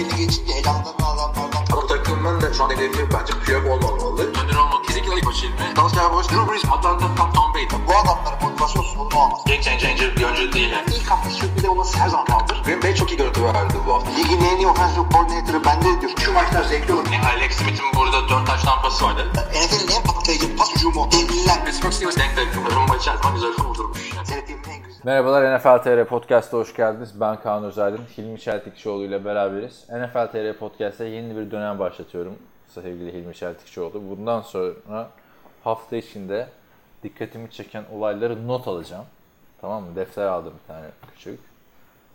belli geçince elanlarını alanlardan Ama takımın da şu an hedefi bence Piyok olmamalı. Önder olmalı. Kesinlikle ilk başı ilmi. Dallas Cowboys, Drew Brees, Atlanta, Tom, Tom Brady. bu adamların motivasyon sorunu olmaz. Game changer bir oyuncu değil. Yani. İlk hafta sürpriz olması her zaman kaldır. Green Bay çok iyi görüntü verdi bu hafta. Ligin en iyi offensive coordinator'ı bende diyor. Şu maçlar zevkli olur. Yani Alex Smith'in burada 4 taş tampası vardı. NFL'in en patlayıcı pas hücumu. Devliler. Pittsburgh Steelers denk denk. Rumba içerisinde güzel vurdurmuş. Yani. Merhabalar NFL TR Podcast'a hoş geldiniz. Ben Kaan Özaydın. Hilmi Çeltikçioğlu ile beraberiz. NFL TR Podcast'a yeni bir dönem başlatıyorum. Sevgili Hilmi Çeltikçioğlu. Bundan sonra hafta içinde dikkatimi çeken olayları not alacağım. Tamam mı? Defter aldım bir tane küçük.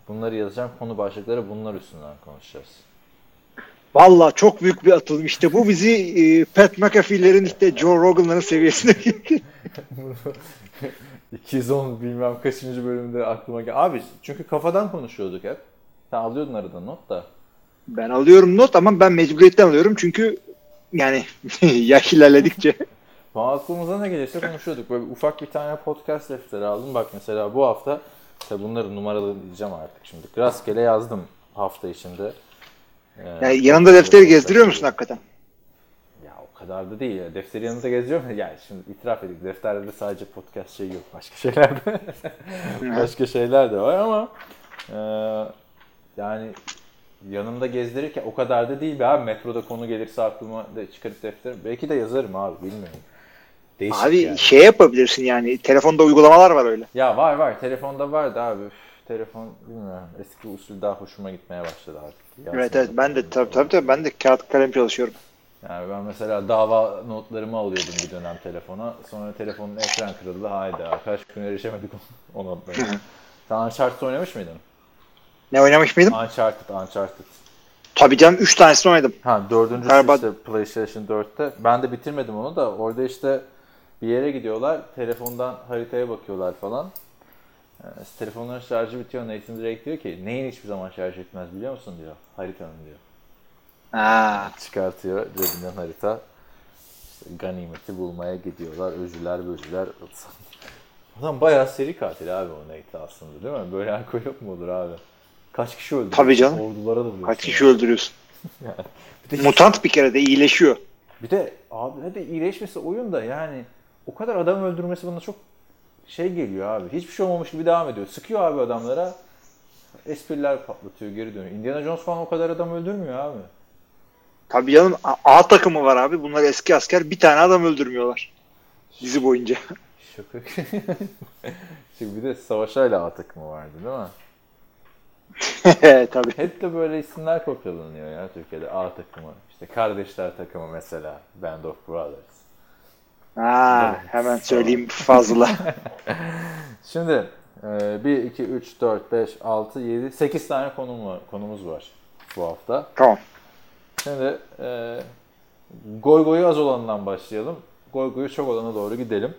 Bunları yazacağım. Konu başlıkları bunlar üstünden konuşacağız. Valla çok büyük bir atılım. İşte bu bizi e, Pat McAfee'lerin işte Joe Rogan'ların seviyesine getirdi. 210 bilmem kaçıncı bölümde aklıma gel. Abi çünkü kafadan konuşuyorduk hep. Sen alıyordun arada not da. ben alıyorum not ama ben mecburiyetten alıyorum çünkü yani yaş ilerledikçe. Aklımıza ne gelirse konuşuyorduk. Böyle ufak bir tane podcast defteri aldım. Bak mesela bu hafta tabi bunları numaralayacağım artık şimdi. Rastgele yazdım hafta içinde. Ee, Yani yanında defteri gezdiriyor musun hakikaten? Kadar da değil. ya. Defteri yanında geziyorum. Yani şimdi itiraf edeyim. Defterde de sadece podcast şey yok. Başka şeyler de başka şeyler de var ama e, yani yanımda gezdirirken o kadar da değil be abi. Metroda konu gelirse aklıma da çıkarıp defterim. Belki de yazarım abi bilmiyorum. Değişik Abi yani. şey yapabilirsin yani telefonda uygulamalar var öyle. Ya var var. Telefonda vardı abi. Üf, telefon bilmiyorum. Eski usul daha hoşuma gitmeye başladı artık. Evet Yazma. evet ben de tabii tabii, tabii ben de kağıt kalem çalışıyorum. Yani ben mesela dava notlarımı alıyordum bir dönem telefona. Sonra telefonun ekran kırıldı. Hayda. Kaç gün erişemedik o, notlara. Sen Uncharted oynamış mıydın? Ne oynamış mıydım? Uncharted, Uncharted. Tabii canım 3 tanesini oynadım. Ha dördüncüsü Galiba- işte PlayStation 4'te. Ben de bitirmedim onu da. Orada işte bir yere gidiyorlar. Telefondan haritaya bakıyorlar falan. Ee, telefonların şarjı bitiyor. Nathan Drake diyor ki neyin hiçbir zaman şarj etmez biliyor musun diyor. Haritanın diyor. Ha. Çıkartıyor cebinden harita. İşte ganimeti bulmaya gidiyorlar. Öcüler böcüler. Adam bayağı seri katil abi o Nate aslında değil mi? Böyle alkol yok mu olur abi? Kaç kişi öldü? Tabii canım. Ordulara da. Kaç kişi öldürüyorsun? Bir de, Mutant bir kere de iyileşiyor. bir de abi hadi iyileşmesi oyun da yani o kadar adam öldürmesi bana çok şey geliyor abi. Hiçbir şey olmamış gibi devam ediyor. Sıkıyor abi adamlara. Espriler patlatıyor geri dönüyor. Indiana Jones falan o kadar adam öldürmüyor abi. Tabii canım A, takımı var abi. Bunlar eski asker bir tane adam öldürmüyorlar. Dizi boyunca. Şaka. Şimdi bir de Savaşayla A takımı vardı değil mi? tabii. Hep de böyle isimler kopyalanıyor ya Türkiye'de A takımı. İşte kardeşler takımı mesela. Band of Brothers. Ha, hemen söyleyeyim fazla. Şimdi e, 1, 2, 3, 4, 5, 6, 7, 8 tane konum var, konumuz var bu hafta. tamam. Şimdi e, goy goyu az olanından başlayalım. Goy goyu çok olana doğru gidelim.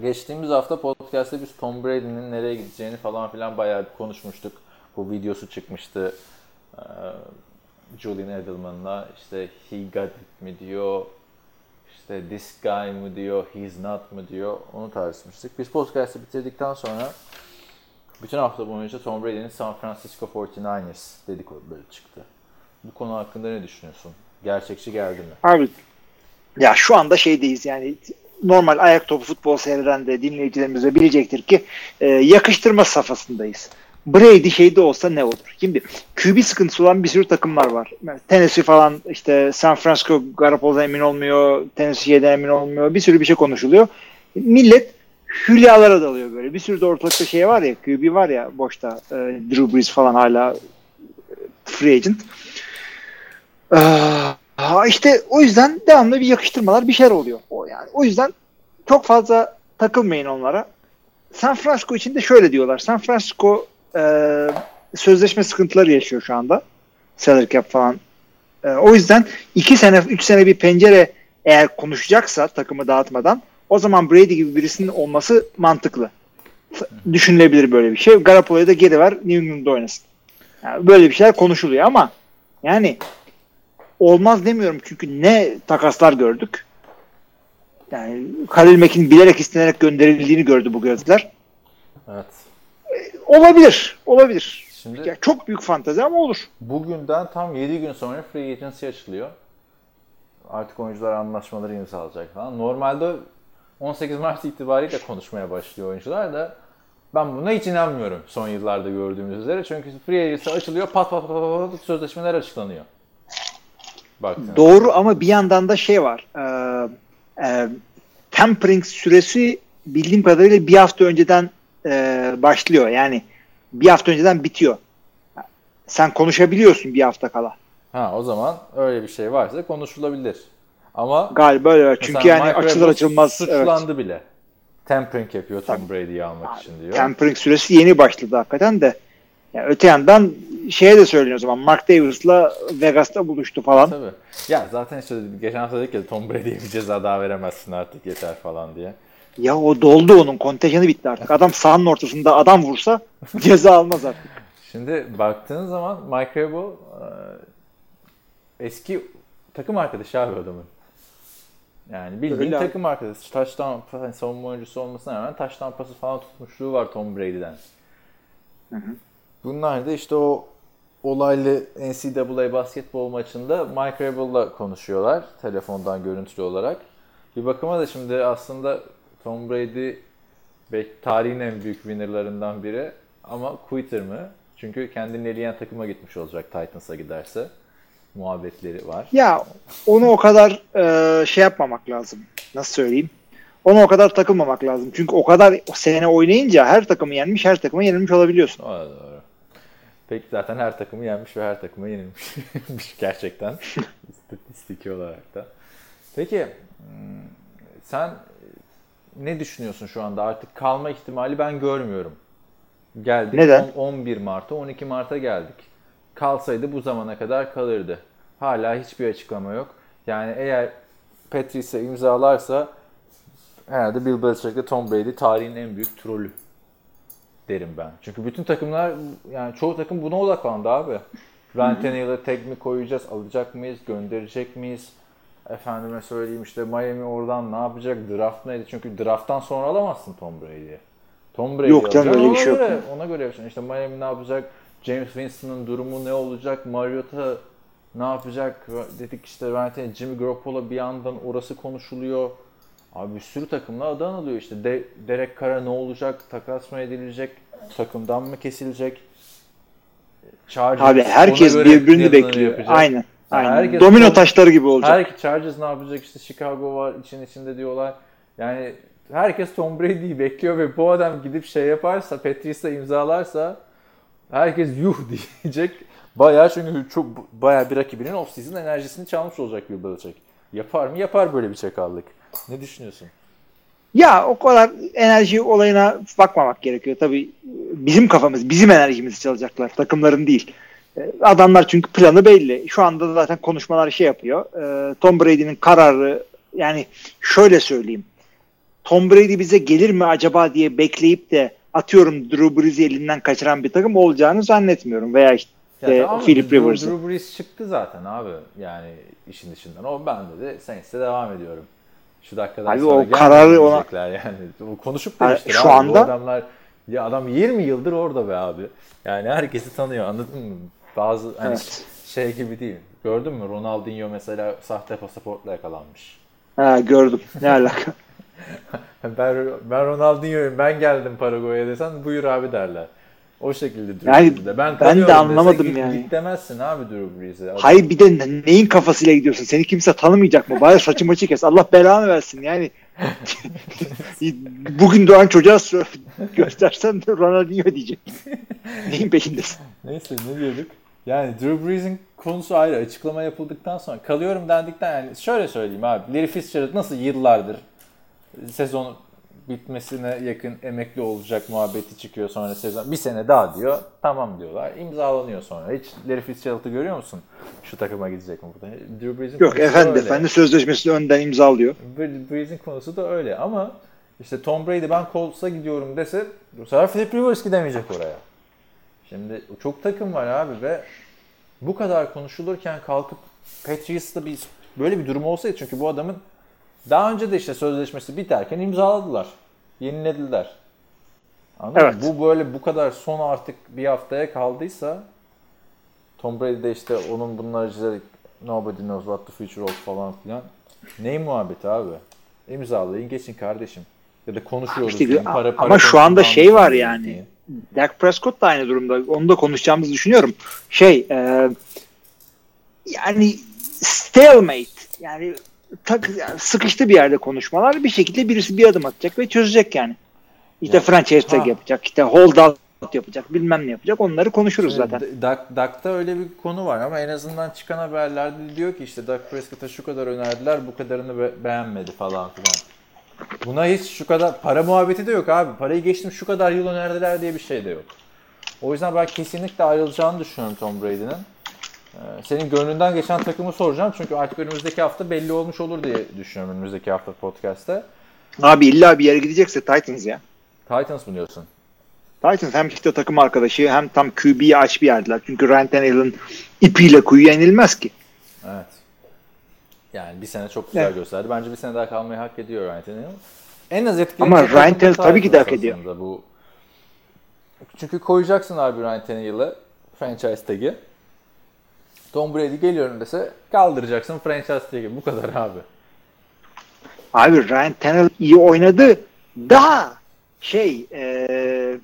Geçtiğimiz hafta podcast'te biz Tom Brady'nin nereye gideceğini falan filan bayağı bir konuşmuştuk. Bu videosu çıkmıştı. Ee, Julian Edelman'la işte he got it mi diyor, işte this guy mı diyor, he's not mı diyor onu tartışmıştık. Biz podcast'ı bitirdikten sonra bütün hafta boyunca Tom Brady'nin San Francisco 49ers dedikoduları çıktı. Bu konu hakkında ne düşünüyorsun? Gerçekçi geldi mi? Abi ya şu anda şeydeyiz yani normal ayak topu futbol seyreden de dinleyicilerimiz de bilecektir ki e, yakıştırma safhasındayız. Brady şeyde olsa ne olur? Şimdi QB sıkıntısı olan bir sürü takımlar var. Yani Tennessee falan işte San Francisco Garoppolo'dan emin olmuyor. Tennessee'den emin olmuyor. Bir sürü bir şey konuşuluyor. Millet hülyalara dalıyor böyle. Bir sürü de ortalıkta şey var ya QB var ya boşta e, Drew Brees falan hala e, free agent. Aa, işte o yüzden devamlı bir yakıştırmalar bir şeyler oluyor. O yani o yüzden çok fazla takılmayın onlara. San Francisco için de şöyle diyorlar. San Francisco e, sözleşme sıkıntıları yaşıyor şu anda. Salary cap falan. E, o yüzden iki sene, üç sene bir pencere eğer konuşacaksa takımı dağıtmadan o zaman Brady gibi birisinin olması mantıklı. Düşünülebilir böyle bir şey. Garoppolo'yu da geri ver New England'da oynasın. Yani böyle bir şeyler konuşuluyor ama yani olmaz demiyorum çünkü ne takaslar gördük. Yani Halil Mekin bilerek istenerek gönderildiğini gördü bu gözler. Evet. Olabilir. Olabilir. Şimdi Ya çok büyük fantezi ama olur. bugünden tam 7 gün sonra free agency açılıyor. Artık oyuncular anlaşmaları imzalayacak falan. Normalde 18 Mart itibariyle konuşmaya başlıyor oyuncular da ben buna hiç inanmıyorum son yıllarda gördüğümüz üzere. Çünkü free agency açılıyor pat pat pat pat, pat sözleşmeler açıklanıyor. Baktığınızda. Doğru ama bir yandan da şey var. E, e, tampering süresi bildiğim kadarıyla bir hafta önceden e, başlıyor. Yani bir hafta önceden bitiyor. Sen konuşabiliyorsun bir hafta kala. Ha o zaman öyle bir şey varsa konuşulabilir. Ama Galiba öyle. Çünkü yani Mike açılır açılmaz. Evet. suçlandı bile. Tampering yapıyor Tom Brady'yi almak için diyor. Tampering süresi yeni başladı hakikaten de. Yani öte yandan şeye de söyleniyor o zaman. Mark Davis'la Vegas'ta buluştu falan. Tabii. Ya zaten işte geçen hafta dedik ya Tom Brady'ye bir ceza daha veremezsin artık yeter falan diye. Ya o doldu onun. Kontenjanı bitti artık. Adam sahanın ortasında adam vursa ceza almaz artık. Şimdi baktığın zaman Mike Vrabel e, eski takım arkadaşı abi adamın. Yani bildiğin Öyle abi. takım arkadaşı. Taştan hani savunma oyuncusu olmasına rağmen taştan pası falan tutmuşluğu var Tom Brady'den. Bunlar da işte o olaylı NCAA basketbol maçında Mike Vrabel'la konuşuyorlar telefondan görüntülü olarak. Bir bakıma da şimdi aslında Tom Brady belki tarihin en büyük winnerlarından biri ama quitter mı? Çünkü kendini eleyen takıma gitmiş olacak Titans'a giderse. Muhabbetleri var. Ya onu o kadar e, şey yapmamak lazım. Nasıl söyleyeyim? Ona o kadar takılmamak lazım. Çünkü o kadar o sene oynayınca her takımı yenmiş, her takıma yenilmiş olabiliyorsun. O Peki zaten her takımı yenmiş ve her takıma yenilmiş. Gerçekten. İstatistiki olarak da. Peki hmm, sen ne düşünüyorsun şu anda? Artık kalma ihtimali ben görmüyorum. Geldik Neden? on- 11 Mart'a 12 Mart'a geldik. Kalsaydı bu zamana kadar kalırdı. Hala hiçbir açıklama yok. Yani eğer Patrice imzalarsa herhalde Bill Belichick ile Tom Brady tarihin en büyük trolü derim ben. Çünkü bütün takımlar yani çoğu takım buna odaklandı abi. Ryan Tannehill'e tek mi koyacağız, alacak mıyız, gönderecek miyiz? Efendime söyleyeyim işte Miami oradan ne yapacak, draft neydi? Çünkü drafttan sonra alamazsın Tom Brady'yi. Tom Brady Yok canım, öyle bir şey yok. Ona göre yapacaksın. İşte Miami ne yapacak, James Winston'ın durumu ne olacak, Mariota ne yapacak? Dedik işte Tannehill, Jimmy Garoppolo bir yandan orası konuşuluyor. Abi bir sürü takımla adı anılıyor işte. De, Derek Carr'a ne olacak? Takas mı edilecek? Takımdan mı kesilecek? Chargers Abi herkes birbirini bekliyor. yapacak. Aynen. Aynen. herkes- Domino taşları gibi olacak. Her Chargers ne yapacak? İşte Chicago var için içinde diyorlar. Yani herkes Tom Brady'yi bekliyor ve bu adam gidip şey yaparsa, Patrice'le imzalarsa herkes yuh diyecek. Bayağı çünkü çok bayağı bir rakibinin off-season enerjisini çalmış olacak Bill Belichick. Yapar mı? Yapar böyle bir çakallık. Ne düşünüyorsun? Ya o kadar enerji olayına bakmamak gerekiyor. Tabii bizim kafamız, bizim enerjimizi çalacaklar. Takımların değil. E, Adamlar çünkü planı belli. Şu anda da zaten konuşmalar şey yapıyor. E, Tom Brady'nin kararı yani şöyle söyleyeyim. Tom Brady bize gelir mi acaba diye bekleyip de atıyorum Drew Brees'i elinden kaçıran bir takım olacağını zannetmiyorum. Veya işte Ya tamam, Philip Drew-. Drew Brees çıktı zaten abi. Yani işin içinden. O ben de Saints'e devam ediyorum. Şu dakikadan Abi sonra o kararı ona- yani. Konuşup demiştir şu abi. Bu anda- adamlar ya adam 20 yıldır orada be abi. Yani herkesi tanıyor anladın mı? Bazı hani Evet. şey gibi değil. Gördün mü? Ronaldinho mesela sahte pasaportla yakalanmış. Ha, gördüm. Ne alaka? Ben, ben Ronaldinho'yum ben geldim Paraguay'a desen buyur abi derler. O şekilde Drew Yani Brees'i de. Ben, ben de dese anlamadım git- yani. Git demezsin abi Drew Brees'e. Hayır bir de ne- neyin kafasıyla gidiyorsun? Seni kimse tanımayacak mı? Bari saçı maçı kes. Allah belanı versin yani. Bugün doğan çocuğa göstersen de Ronaldinho diyecek. Neyin peşindesin? Neyse ne diyorduk? Yani Drew Brees'in konusu ayrı. Açıklama yapıldıktan sonra kalıyorum dendikten yani şöyle söyleyeyim abi. Larry Fitzgerald nasıl yıllardır sezon bitmesine yakın emekli olacak muhabbeti çıkıyor sonra sezon. Bir sene daha diyor. Tamam diyorlar. İmzalanıyor sonra. Hiç Larry Fitzgerald'ı görüyor musun? Şu takıma gidecek mi burada? Drew Brees'in Yok efendi öyle. efendi sözleşmesini önden imzalıyor. Breeze'in konusu da öyle ama işte Tom Brady ben Colts'a gidiyorum dese bu sefer Philip Rivers gidemeyecek oraya. Şimdi çok takım var abi ve bu kadar konuşulurken kalkıp Patriots'ta bir böyle bir durum olsaydı çünkü bu adamın daha önce de işte sözleşmesi biterken imzaladılar. Yenilediler. Anladın mı? Evet. Bu böyle bu kadar son artık bir haftaya kaldıysa Tom Brady de işte onun bunları çizerek nobody knows what the future holds falan filan. Ne muhabbeti abi? İmzalayın geçin kardeşim. Ya da konuşuyoruz. İşte deyin, ama şu anda şey var yani. Dak Prescott da aynı durumda. Onu da konuşacağımızı düşünüyorum. Şey e, yani stalemate yani tak, yani sıkıştı bir yerde konuşmalar. Bir şekilde birisi bir adım atacak ve çözecek yani. İşte Ya, franchise tag yapacak, işte hold out yapacak, bilmem ne yapacak. Onları konuşuruz zaten. Dak, Dak'ta öyle bir konu var ama en azından çıkan haberlerde diyor ki işte Dak Prescott'a şu kadar önerdiler bu kadarını be- beğenmedi falan filan. Buna hiç şu kadar para muhabbeti de yok abi. Parayı geçtim şu kadar yıl önerdiler diye bir şey de yok. O yüzden ben kesinlikle ayrılacağını düşünüyorum Tom Brady'nin. Ee, Senin gönlünden geçen takımı soracağım çünkü artık önümüzdeki hafta belli olmuş olur diye düşünüyorum önümüzdeki hafta podcast'te. Abi illa bir yere gidecekse Titans ya. Titans mı diyorsun? Titans hem işte takım arkadaşı hem tam QB'yi aç bir yerdiler. Çünkü Ryan Tannehill'in ipiyle kuyuya inilmez ki. Evet. Yani bir sene çok güzel Evet. gösterdi. Bence bir sene daha kalmayı hak ediyor Ryan Tannehill. En az etkileyici Ama Ryan Tannehill tabii ki de hak ediyor. Bu. Çünkü koyacaksın abi Ryan Tannehill'e franchise tag'i. Tom Brady geliyorum dese kaldıracaksın franchise tag'i. Bu kadar abi. Abi Ryan Tannehill iyi oynadı. Daha şey eee,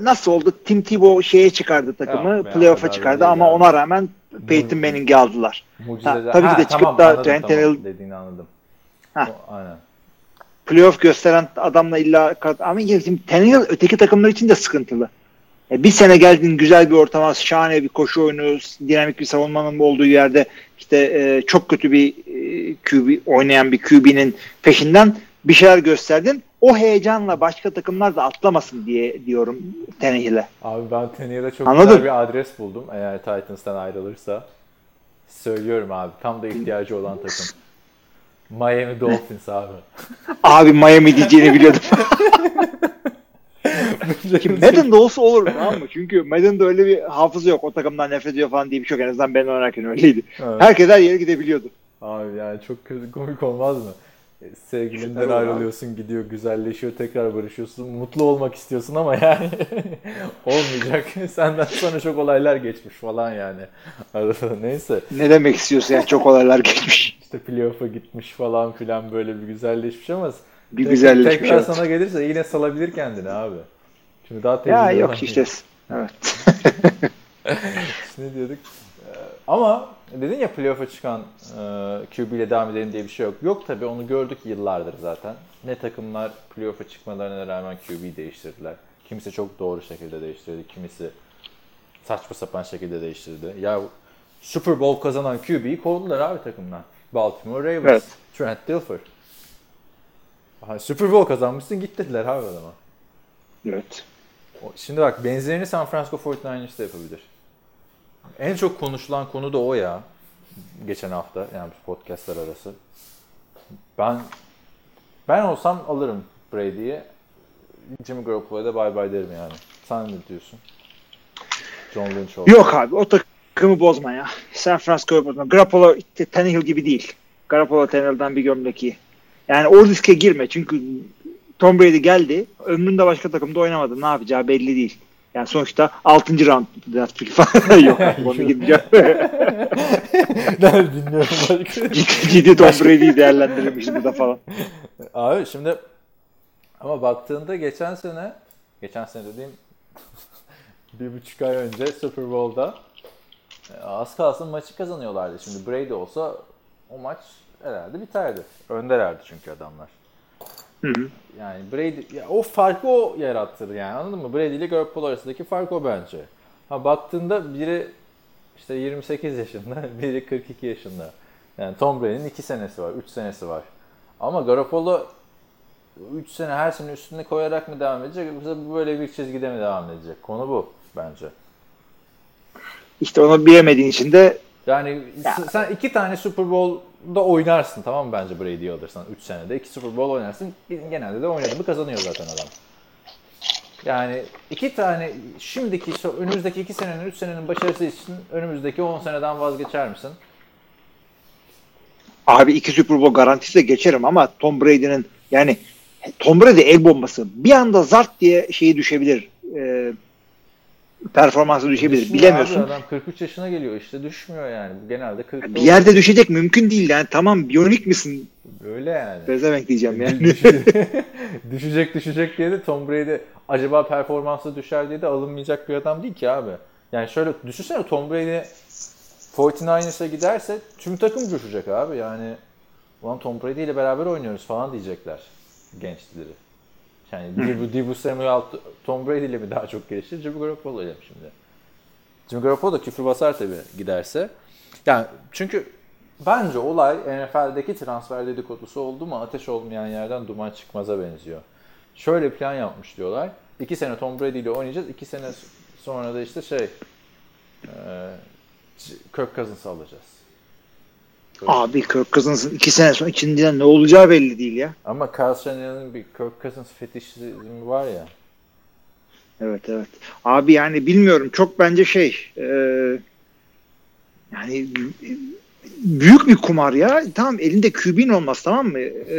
nasıl oldu? Tim Tebow şeye çıkardı takımı. O playoff'a çıkardı ama yani. ona rağmen Peyton Manning'i aldılar. Mucizeler. Ha, tabii ki de çıkıp tamam, da anladım, Ryan tamam. Tannehill- dediğini anladım. Ha. O- aynen. Playoff gösteren adamla illa ama şimdi Tannehill öteki takımlar için de sıkıntılı. E, bir sene geldin güzel bir ortama, şahane bir koşu oyunu, dinamik bir savunmanın olduğu yerde işte e, çok kötü bir e, QB oynayan bir QB'nin peşinden bir şeyler gösterdin. O heyecanla başka takımlar da atlamasın diye diyorum Tannehill'e. Abi ben Tannehill'e çok Anladın? güzel bir adres buldum. Eğer Titans'tan ayrılırsa. Söylüyorum abi. Tam da ihtiyacı olan takım. Miami Dolphins abi. Abi Miami diyeceğini biliyordum. Ki Madden'da olsa olur tamam mı? Çünkü Madden'da öyle bir hafıza yok. O takımdan nefret ediyor falan diye bir şey yok. En azından ben oynarken öyleydi. Evet. Herkes her yere gidebiliyordu. Abi yani çok kötü komik olmaz mı? E, Sevgilinden ayrılıyorsun, gidiyor, güzelleşiyor, tekrar barışıyorsun. Mutlu olmak istiyorsun ama yani olmayacak. Senden sonra çok olaylar geçmiş falan yani. Arada neyse. Ne demek istiyorsun yani çok olaylar geçmiş. İşte playoff'a gitmiş falan filan böyle bir güzelleşmiş ama Bir güzelleşmiş. Tekrar evet. sana gelirse yine salabilir kendini abi. Şimdi daha Ya yok işte. Evet. ne diyorduk? Ee, Ama dedin ya playoff'a çıkan e, QB ile devam edelim diye bir şey yok. Yok tabii onu gördük yıllardır zaten. Ne takımlar playoff'a çıkmalarına rağmen QB değiştirdiler. Kimisi çok doğru şekilde değiştirdi. Kimisi saçma sapan şekilde değiştirdi. Ya Super Bowl kazanan QB'yi kovdular abi takımdan. Baltimore Ravens. Evet. Trent Dilfer. Aha, Super Bowl kazanmışsın git dediler abi adama. Evet. Şimdi bak benzerini San Francisco 49ers de yapabilir. En çok konuşulan konu da o ya. Geçen hafta yani podcastlar arası. Ben ben olsam alırım Brady'yi. Jimmy Garoppolo'ya da bye bye derim yani. Sen ne diyorsun? John Lynch oldu. Yok abi o takımı bozma ya. San Francisco'yu bozma. Garoppolo Tannehill gibi değil. Garoppolo Tannehill'dan bir gömlek iyi. Yani o riske girme çünkü Tom Brady geldi. Ömründe başka takımda oynamadı. Ne yapacağı belli değil. Yani sonuçta 6. round draft pick falan yok. Onu gideceğim. ben ciddi, ciddi Tom Brady'yi değerlendirilmiş burada falan. Abi şimdi ama baktığında geçen sene geçen sene dediğim bir buçuk ay önce Super Bowl'da e, az kalsın maçı kazanıyorlardı. Şimdi Brady olsa o maç herhalde biterdi. Öndelerdi çünkü adamlar. Hı hı. Yani Brady ya o farkı o yarattı yani anladın mı? Brady ile Garoppolo arasındaki fark o bence. Ha baktığında biri işte 28 yaşında, biri 42 yaşında. Yani Tom Brady'nin 2 senesi var, 3 senesi var. Ama Garoppolo 3 sene her sene üstüne koyarak mı devam edecek yoksa böyle bir çizgide mi devam edecek? Konu bu bence. İşte onu bilemediğin için de Yani s- sen iki tane Super Bowl'da oynarsın tamam mı bence Brady'yi alırsan 3 senede. iki Super Bowl oynarsın. Genelde de oynadı mı kazanıyor zaten adam. Yani iki tane şimdiki önümüzdeki iki senenin 3 senenin başarısı için önümüzdeki 10 seneden vazgeçer misin? abi iki Super Bowl garantisiyle geçerim ama Tom Brady'nin yani Tom Brady el bombası. Bir anda zart diye şeyi düşebilir. E, performansı düşebilir. Düşmüyor Bilemiyorsun. Abi, adam 43 yaşına geliyor işte düşmüyor yani. Genelde 40 Bir yerde düşecek mümkün değil yani. Tamam biyonik misin? Öyle yani. Bezemek diyeceğim yani. Düş- düşecek düşecek diye de Tom Brady acaba performansı düşer diye de alınmayacak bir adam değil ki abi. Yani şöyle düşünsene Tom Brady 49ers'a giderse tüm takım coşacak abi. Yani ulan Tom Brady ile beraber oynuyoruz falan diyecekler gençleri. Yani Dibu, Samuel Tom Brady ile mi daha çok gelişir? Jimmy Garoppolo ile mi şimdi? Jimmy Garoppolo küfür basar tabii giderse. Yani çünkü bence olay NFL'deki transfer dedikodusu oldu mu ateş olmayan yerden duman çıkmaza benziyor. Şöyle plan yapmış diyorlar. İki sene Tom Brady ile oynayacağız. İki sene sonra da işte şey e, Kirk Cousins'ı alacağız. Abi Kirk Cousins'ın iki sene sonra içinden ne olacağı belli değil ya. Ama Kyle Shanahan'ın bir Kirk Cousins fetişizmi var ya. Evet evet. Abi yani bilmiyorum çok bence şey e, yani büyük bir kumar ya. Tamam elinde QB'nin olmaz tamam mı? E,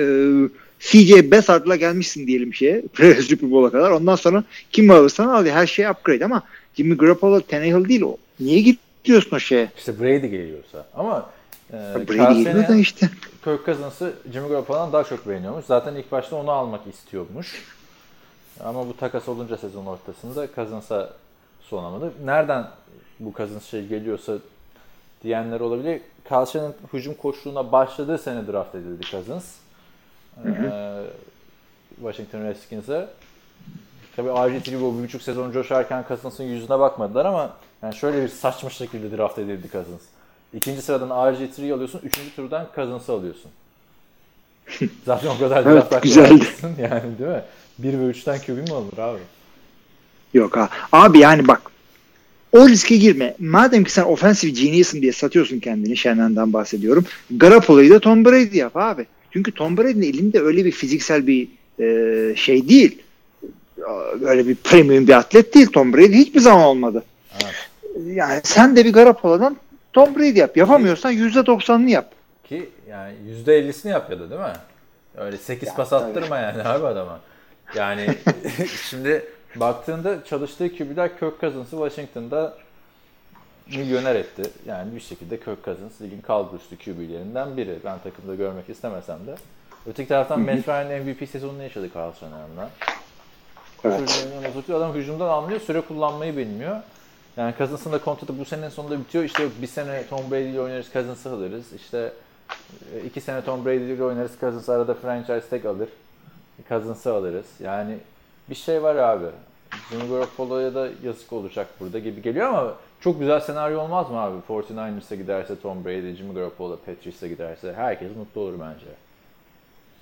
CJ Beathard'la gelmişsin diyelim şeye. Super Bowl'a kadar. Ondan sonra kim alırsan al. Her şey upgrade ama Jimmy Garoppolo Tannehill değil o. Niye gidiyorsun o şeye? İşte Brady geliyorsa. Ama e, Brady Kyle geliyor da Shanahan işte. Kirk Cousins'ı Jimmy Garoppolo'dan daha çok beğeniyormuş. Zaten ilk başta onu almak istiyormuş. Ama bu takas olunca sezon ortasında Cousins'a sonamadı. Nereden bu Cousins şey geliyorsa diyenler olabilir. Shanahan hücum koştuğuna başladığı sene draft edildi Cousins. Ee, Washington Redskins'e. Tabii RG3 bu bir buçuk sezon coşarken Cousins'ın yüzüne bakmadılar ama yani şöyle bir saçma şekilde draft edildi Cousins. İkinci sıradan RG3'yi alıyorsun, üçüncü turdan Cousins'ı alıyorsun. Zaten o kadar Evet, draft güzeldi. yani değil mi? 1 ve 3'ten QB mi alınır abi? Yok ha. Abi yani bak o riske girme. Madem ki sen offensive genius'ın diye satıyorsun kendini Shanahan'dan bahsediyorum. Garoppolo'yu da Tom Brady yap abi. Çünkü Tom Brady'nin elinde öyle bir fiziksel bir e, şey değil. Öyle bir premium bir atlet değil. Tom Brady hiçbir zaman olmadı. Evet. Yani sen de bir Garoppolo'dan Tom Brady yap. Yapamıyorsan %90'ını yap. Ki yani %50'sini yap ya da değil mi? Öyle 8 Ya, pas tabii. attırma yani abi adama. Yani şimdi baktığında çalıştığı QB'ler Kirk Cousins'ı Washington'da milyoner etti. Yani bir şekilde Kirk Cousins ligin kalburüstü QB'lerinden biri. Ben takımda görmek istemesem de. Öteki taraftan Matt Ryan'ın MVP sezonunu yaşadı Kyle Shanahan'la. Evet. Adam hücumdan anlıyor. Süre kullanmayı bilmiyor. Yani Cousins'ın da kontratı bu senenin sonunda bitiyor. İşte yok bir sene Tom Brady ile oynarız Cousins'ı alırız. İşte e, iki sene Tom Brady ile oynarız Cousins arada franchise tag alır. Cousins'ı alırız. Yani bir şey var abi. Jimmy Garoppolo'ya da yazık olacak burada gibi geliyor ama çok güzel senaryo olmaz mı abi? 49ers'a giderse Tom Brady, Jimmy Garoppolo, Patriots'a giderse herkes mutlu olur bence.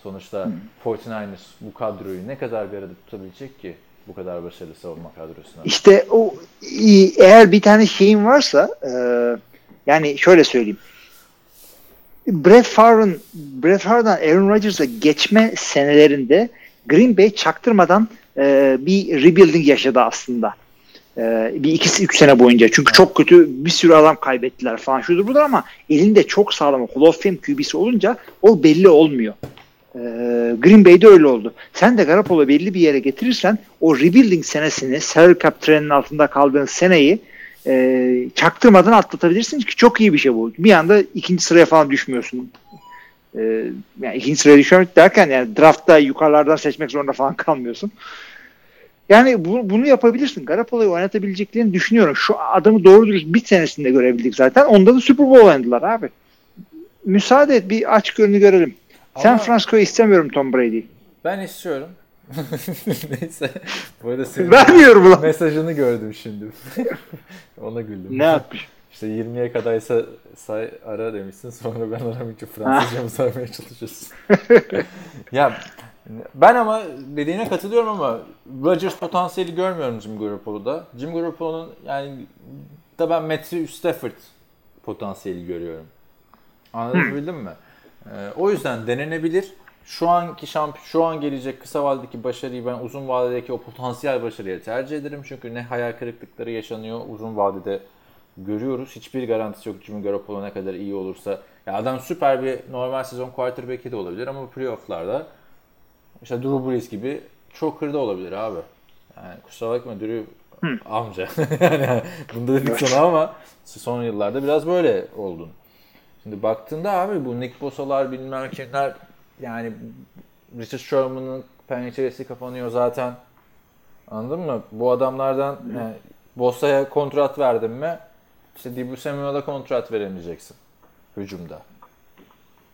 Sonuçta 49ers bu kadroyu ne kadar bir arada tutabilecek ki bu kadar başarılı savunma kadrosuna? İşte o eğer bir tane şeyin varsa e, yani şöyle söyleyeyim. Brett Favre'ın Brett Favre'dan Aaron Rodgers'a geçme senelerinde Green Bay çaktırmadan e, bir rebuilding yaşadı aslında. E, bir iki üç sene boyunca. Çünkü çok kötü bir sürü adam kaybettiler falan şudur budur ama elinde çok sağlam Hall of Fame QB'si olunca o belli olmuyor. E, Green Bay'de öyle oldu. Sen de Garoppolo belli bir yere getirirsen o rebuilding senesini salary cap treninin altında kaldığın seneyi e, çaktırmadan atlatabilirsin ki çok iyi bir şey bu. Bir anda ikinci sıraya falan düşmüyorsun. E, yani ikinci sıraya düşmek derken yani draftta yukarılardan seçmek zorunda falan kalmıyorsun. Yani bu, bunu yapabilirsin. Garoppolo'yu oynatabileceklerini düşünüyorum. Şu adamı doğru dürüst bir senesinde görebildik zaten. Onda da Super Bowl oynadılar abi. Müsaade et bir aç gönlü görelim. San Ama- Francisco'yu istemiyorum Tom Brady. Ben istiyorum. Neyse. Bu arada senin Vermiyorum ulan. mesajını gördüm şimdi. Ona güldüm. Ne yapmış? İşte 20'ye kadarsa say ara demişsin sonra ben aramayınca Fransızca mı saymaya çalışıyorsun. ya ben ama dediğine katılıyorum ama Rodgers potansiyeli görmüyorum Jim Garoppolo'da. Jim Garoppolo'nun yani da ben Matthew Stafford potansiyeli görüyorum. Anlatabildim mi? Ee, o yüzden denenebilir. Şu anki şamp şu an gelecek kısa vadedeki başarıyı ben uzun vadedeki o potansiyel başarıya tercih ederim. Çünkü ne hayal kırıklıkları yaşanıyor uzun vadede görüyoruz. Hiçbir garantisi yok Jimmy Garoppolo ne kadar iyi olursa. Ya adam süper bir normal sezon quarterback'i de olabilir ama playoff'larda işte Drew Brees gibi çok hırda olabilir abi. Yani kusura bakma Drew amca. yani bunda dedik sana ama son yıllarda biraz böyle oldun. Şimdi baktığında abi bu Nick Bosa'lar bilmem kimler yani Richard Sherman'ın penceresi kapanıyor zaten. Anladın mı? Bu adamlardan yani Bosa'ya kontrat verdin mi işte Dibu Samuel'a kontrat veremeyeceksin hücumda.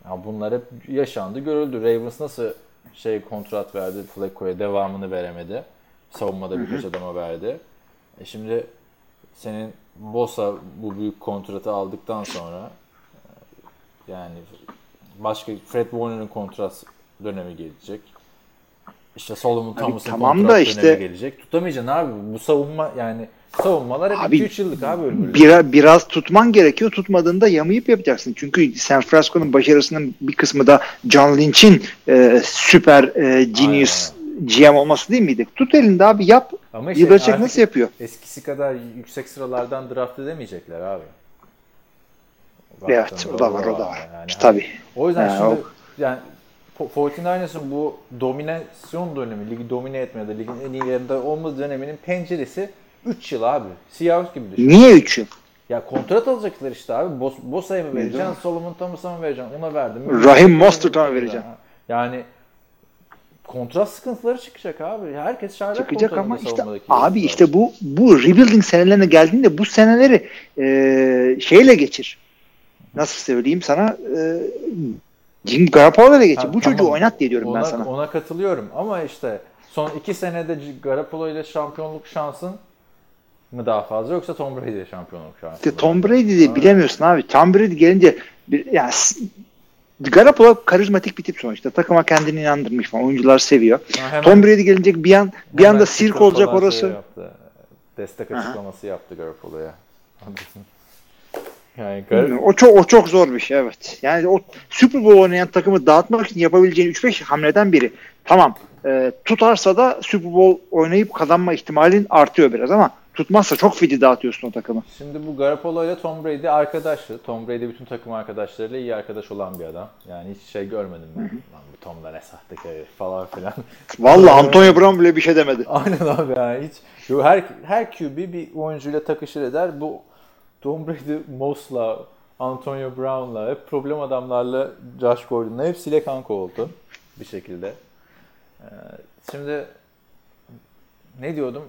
Ya bunlar hep yaşandı, görüldü. Ravens nasıl şey kontrat verdi Flacco'ya devamını veremedi. Savunmada birkaç adama verdi. E şimdi senin Bosa bu büyük kontratı aldıktan sonra yani başka Fred Warner'ın kontrat dönemi gelecek. İşte Solomon Thomas'ın tamam kontrat da işte- gelecek. Tutamayacaksın abi. Bu savunma yani savunmalar hep Abi, 2-3 yıllık abi ömürlü. Biraz, biraz tutman gerekiyor. Tutmadığında yamayıp yapacaksın. Çünkü San Francisco'nun başarısının bir kısmı da John Lynch'in e, süper e, genius GM olması değil miydi? Tut elinde abi yap. Ama işte artık nasıl yapıyor? Eskisi kadar yüksek sıralardan draft edemeyecekler abi. Evet o da var o da var. Yani Tabii. O yüzden Yani şimdi o- yani Po- 49ers'ın bu dominasyon dönemi, ligi domine etmede, ligin en iyilerinde olma döneminin penceresi 3 yıl abi. Seahawks gibi düşün. Niye 3 yıl? Ya kontrat alacaklar işte abi. Bos, Bosa'ya mı vereceksin, Solomon Thomas'a mı vereceksin, ona verdin mi? Rahim Mostert'a mı vereceksin? Yani kontrat sıkıntıları çıkacak abi. Herkes şarkı Çıkacak ama işte abi işte bu bu rebuilding senelerine geldiğinde bu seneleri e, şeyle geçir. Nasıl söyleyeyim sana? E, Jim Garoppolo'yla geçir. Ha, bu çocuğu tamam. oynat diye diyorum ona, ben sana. Ona katılıyorum ama işte son iki senede Garoppolo ile şampiyonluk şansın mı daha fazla yoksa Tom Brady ile şampiyonluk şansı İşte? Tom Brady de bilemiyorsun abi. Tom Brady gelince bir, yani Garoppolo karizmatik bir tip sonuçta. Takıma kendini inandırmış falan. Oyuncular seviyor. Ha, hemen- Tom Brady gelince bir an bir anda sirk olacak falan orası. şey yaptı. Destek açıklaması yaptı Garoppolo'ya. Yani. O çok o çok zor bir şey evet. Yani o Super Bowl oynayan takımı dağıtmak için yapabileceğin 3-5 hamleden biri. Tamam. e, tutarsa da Super Bowl oynayıp kazanma ihtimalin artıyor biraz ama tutmazsa çok fidi dağıtıyorsun o takımı. Şimdi bu Garoppolo ile Tom Brady arkadaştı. Tom Brady bütün takım arkadaşlarıyla iyi arkadaş olan bir adam. Yani hiç şey görmedim ben. Lan bu Tom da ne sahtekar falan filan. Vallahi Antonio Brown bile bir şey demedi. Aynen abi yani hiç. Her, her QB bir oyuncuyla takışır eder. Bu Tom Brady, Moss'la, Antonio Brown'la, hep problem adamlarla Josh Gordon'la hepsiyle kanka oldu bir şekilde. Ee, şimdi ne diyordum?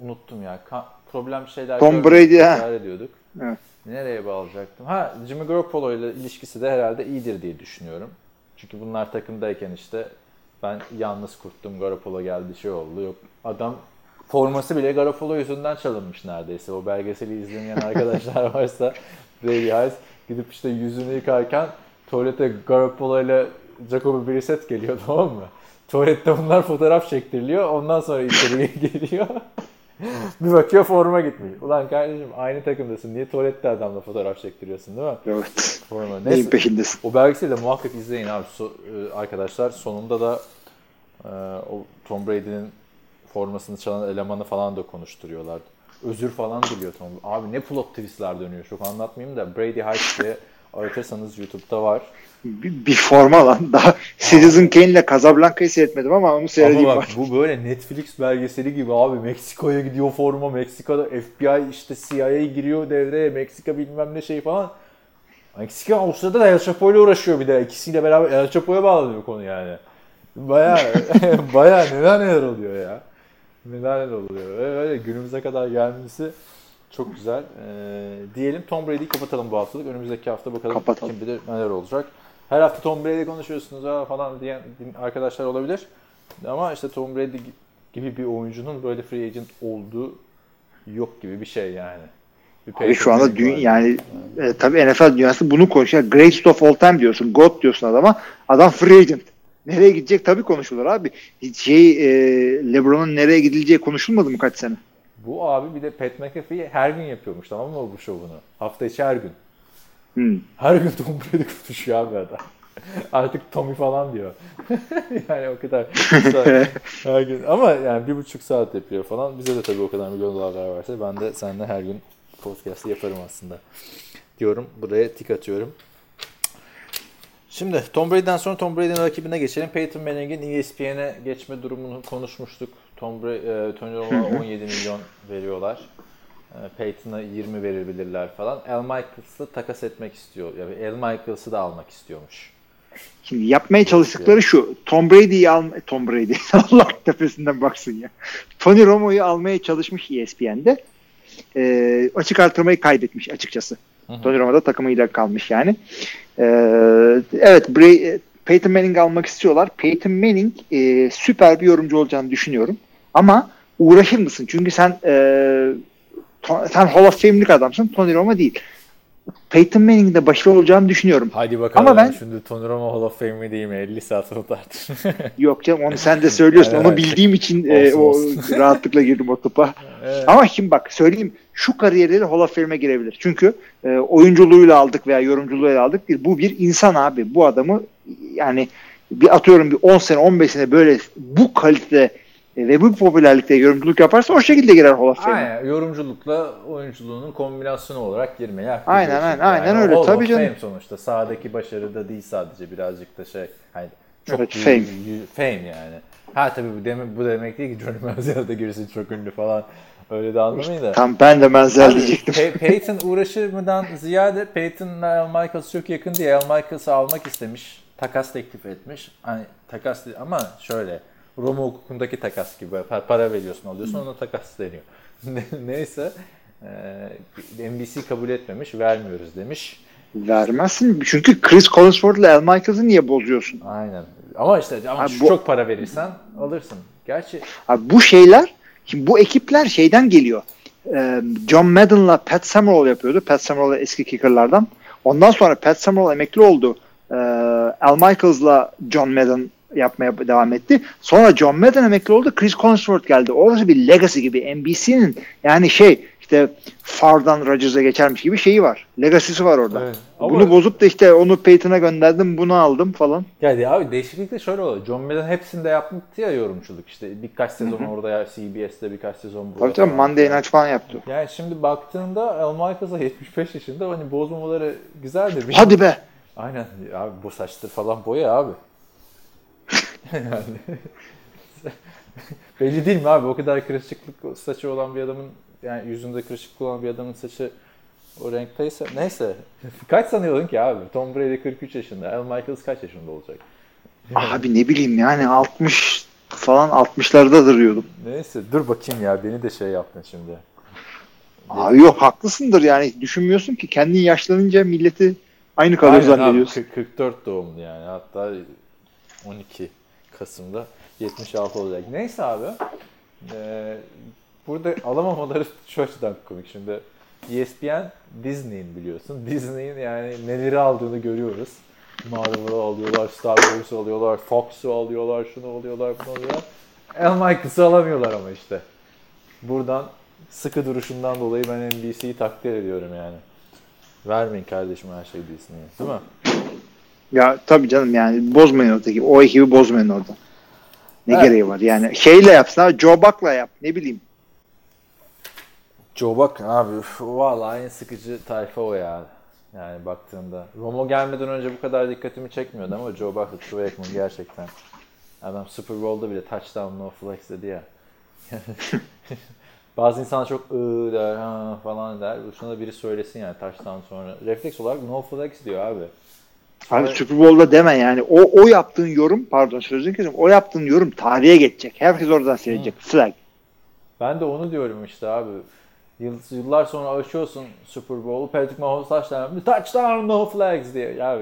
Unuttum ya. Ka- problem şeyler Tom Brady, ha. ediyorduk. Evet. Nereye bağlayacaktım? Ha Jimmy Garoppolo ile ilişkisi de herhalde iyidir diye düşünüyorum. Çünkü bunlar takımdayken işte ben yalnız kurttum. Garoppolo geldi şey oldu. Yok adam forması bile Garoppolo yüzünden çalınmış neredeyse. O belgeseli izlemeyen arkadaşlar varsa Brady Hayes gidip işte yüzünü yıkarken tuvalete Garoppolo ile Jacoby Brissett geliyor tamam mı? Tuvalette bunlar fotoğraf çektiriliyor. Ondan sonra içeri geliyor. bir bakıyor forma gitmiş. Ulan kardeşim aynı takımdasın. Niye tuvalette adamla fotoğraf çektiriyorsun değil mi? Evet. Forma. Neyin Neyse. peşindesin? O belgeseli de muhakkak izleyin abi So- e, arkadaşlar. Sonunda da e, o Tom Brady'nin formasını çalan elemanı falan da konuşturuyorlar. Özür falan diliyor Tom. Abi ne plot twistler dönüyor. Çok anlatmayayım da Brady Heights diye aratırsanız YouTube'da var. Bir, bir forma lan. Daha Citizen Kane ile Casablanca'yı seyretmedim ama onu seyredeyim Ama bak var. bu böyle Netflix belgeseli gibi abi. Meksiko'ya gidiyor forma. Meksika'da FBI işte CIA giriyor devreye. Meksika bilmem ne şey falan. Meksika sırada da El Chapo ile uğraşıyor bir de. İkisiyle beraber El Chapo'ya bağlanıyor konu yani. Baya baya neler neler oluyor ya. Neler oluyor. Öyle, günümüze kadar gelmesi çok güzel. Ee, diyelim Tom Brady'yi kapatalım bu haftalık. Önümüzdeki hafta bakalım Kapatalım. kim bilir neler olacak. Her hafta Tom Brady konuşuyorsunuz ha falan diyen arkadaşlar olabilir. Ama işte Tom Brady gibi bir oyuncunun böyle free agent olduğu yok gibi bir şey yani. Bir Abi şu anda Peyton dü- Manning var. yani e, tabii NFL dünyası bunu konuşuyor. Greatest of all time diyorsun. God diyorsun adama. Adam free agent. Nereye gidecek tabii konuşulur abi. Şey e, LeBron'un nereye gidileceği konuşulmadı mı kaç sene? Bu abi bir de Pat McAfee her gün yapıyormuş tamam mı bu şovunu? Hafta içi her gün. Hmm. Her gün Tom Brady konuşuyor abi adam. Artık Tommy falan diyor. yani o kadar her gün. Ama yani bir buçuk saat yapıyor falan. Bize de tabii o kadar milyon dolarlar verse ben de seninle her gün podcast'ı yaparım aslında. Diyorum. Buraya tik atıyorum. Şimdi Tom Brady'den sonra Tom Brady'nin rakibine geçelim. Peyton Manning'in ESPN'e geçme durumunu konuşmuştuk. Tom Brady, e, Tony Romo'ya 17 milyon veriyorlar. E, Peyton'a 20 verebilirler falan. Al Michaels'ı takas etmek istiyor. Yani Al Michaels'ı da almak istiyormuş. Şimdi yapmaya çalıştıkları şu. Tom Brady'yi al Tom Brady Allah tepesinden baksın ya. Tony Romo'yu almaya çalışmış ESPN'de. E, açık artırmayı kaybetmiş açıkçası. Romo da takımıyla kalmış yani. E, evet Bray, Peyton Manning almak istiyorlar. Peyton Manning e, süper bir yorumcu olacağını düşünüyorum. Ama uğraşır mısın? Çünkü sen e, sen Hall of Fame'lik adamsın. Tony Romo değil. Peyton Manning'in de başarılı olacağını düşünüyorum. Hadi bakalım. Ama ben- Şimdi Tony Romo Hall of Fame mi değil mi? 50 saat tartış. Yok canım onu sen de söylüyorsun. Evet. Onu bildiğim için e, Olsun, o olsun. rahatlıkla girdim o topa. Evet. Ama şimdi bak söyleyeyim şu kariyerleri Hall of Fame'e girebilir. Çünkü e, oyunculuğuyla aldık veya yorumculuğuyla aldık değil. Bu bir insan abi. Bu adamı yani bir atıyorum bir 10 sene 15 sene böyle bu kalite e, ve bu popülerlikte yorumculuk yaparsa o şekilde girer Hall of Fame'e. Aynen. Yorumculukla oyunculuğunun kombinasyonu olarak girmeye hak Aynen, aynen, aynen öyle. Hall Tabii canım. Fame sonuçta. Sahadaki başarı da değil sadece birazcık da şey. Hani çok Evet, fame. fame yani. Ha tabii bu demek, bu demek değil ki Johnny Manziel de girsin çok ünlü falan. Öyle de anlamayın da. Tam ben de benzer Abi, diyecektim. Pey- Peyton uğraşır mıdan ziyade Peyton'la Al Michaels çok yakın diye Al Michaels'ı almak istemiş. Takas teklif etmiş. Hani takas değil- ama şöyle Roma hukukundaki takas gibi Pa- para veriyorsun alıyorsun ona takas deniyor. Ne- Neyse e, NBC kabul etmemiş vermiyoruz demiş. Vermezsin. Çünkü Chris Collinsworth'la Al Michaels'ı niye bozuyorsun? Aynen. Ama işte ama Abi bu- çok para verirsen alırsın. Gerçi Abi bu şeyler, şimdi bu ekipler şeyden geliyor. Ee, John Madden'la Pat Summerall yapıyordu. Pat Summerall eski kickerlardan. Ondan sonra Pat Summerall emekli oldu. Ee, Al Michaels'la John Madden yapmaya devam etti. Sonra John Madden emekli oldu. Chris Collinsworth geldi. Orası bir legacy gibi. NBC'nin yani şey işte Far'dan Rodgers'a geçermiş gibi şeyi var. Legacy'si var orada. Evet. Ama- Bunu bozup da işte onu Peyton'a gönderdim, bunu aldım falan. Yani abi değişiklik de şöyle oluyor. John Madden hepsinde yapmıştı ya yorumculuk işte. Birkaç sezon orada ya CBS'te birkaç sezon burada. Tabii tabii. Monday Night falan yaptı. Yani şimdi baktığında Al Michaels'a 75 yaşında hani bozmamaları güzel de bir Hadi be. Aynen abi bu saçları falan boya abi. yani belli değil mi abi o kadar kırışıklık saçı olan bir adamın yani yüzünde kırışıklık olan bir adamın saçı o renkteyse neyse kaç sanıyordun ki abi Tom Brady 43 yaşında Al Michaels kaç yaşında olacak? Abi ne bileyim yani 60 falan 60'larda duruyordum. Neyse dur bakayım ya beni de şey yaptın şimdi. Abi yok haklısındır yani düşünmüyorsun ki kendin yaşlanınca milleti aynı kalıyor Aynen abi, zannediyorsun. 40 44 doğumlu yani hatta 12 Kasım'da 76 olacak. Neyse abi. Ee, burada alamamaları şu açıdan komik. Şimdi ESPN Disney'in biliyorsun. Disney'in yani neleri aldığını görüyoruz. Marvel'ı alıyorlar, Star Wars'ı alıyorlar, Fox'u alıyorlar, şunu alıyorlar, bunu alıyorlar. Al Michaels'ı alamıyorlar ama işte. Buradan sıkı duruşundan dolayı ben NBC'yi takdir ediyorum yani. Vermeyin kardeşim her şeyi Disney'e. Değil mi? Ya tabii canım yani bozmayın oradaki o ekibi bozmayın orada. Ne Evet. gereği var yani şeyle yapsın abi Joe Buck'la yap ne bileyim. Joe Buck abi üf, vallahi en sıkıcı tayfa o ya. Yani baktığında. Romo gelmeden önce bu kadar dikkatimi çekmiyordu ama Joe Buck, Troy Aikman gerçekten. Adam Super Bowl'da bile touchdown no flex dedi ya. Bazı insanlar çok ıı der ha falan der. Şuna da biri söylesin yani touchdown sonra. Refleks olarak no flex diyor abi. Abi Evet. Super Bowl'da deme yani o o yaptığın yorum pardon sözünü kesim o yaptığın yorum tarihe geçecek. Herkes oradan seyredecek. Flag. Ben de onu diyorum işte abi. Yıl- Yıllar sonra açıyorsun Super Bowl'u. Patrick Mahomes touchdown, touchdown no flags diye. Ya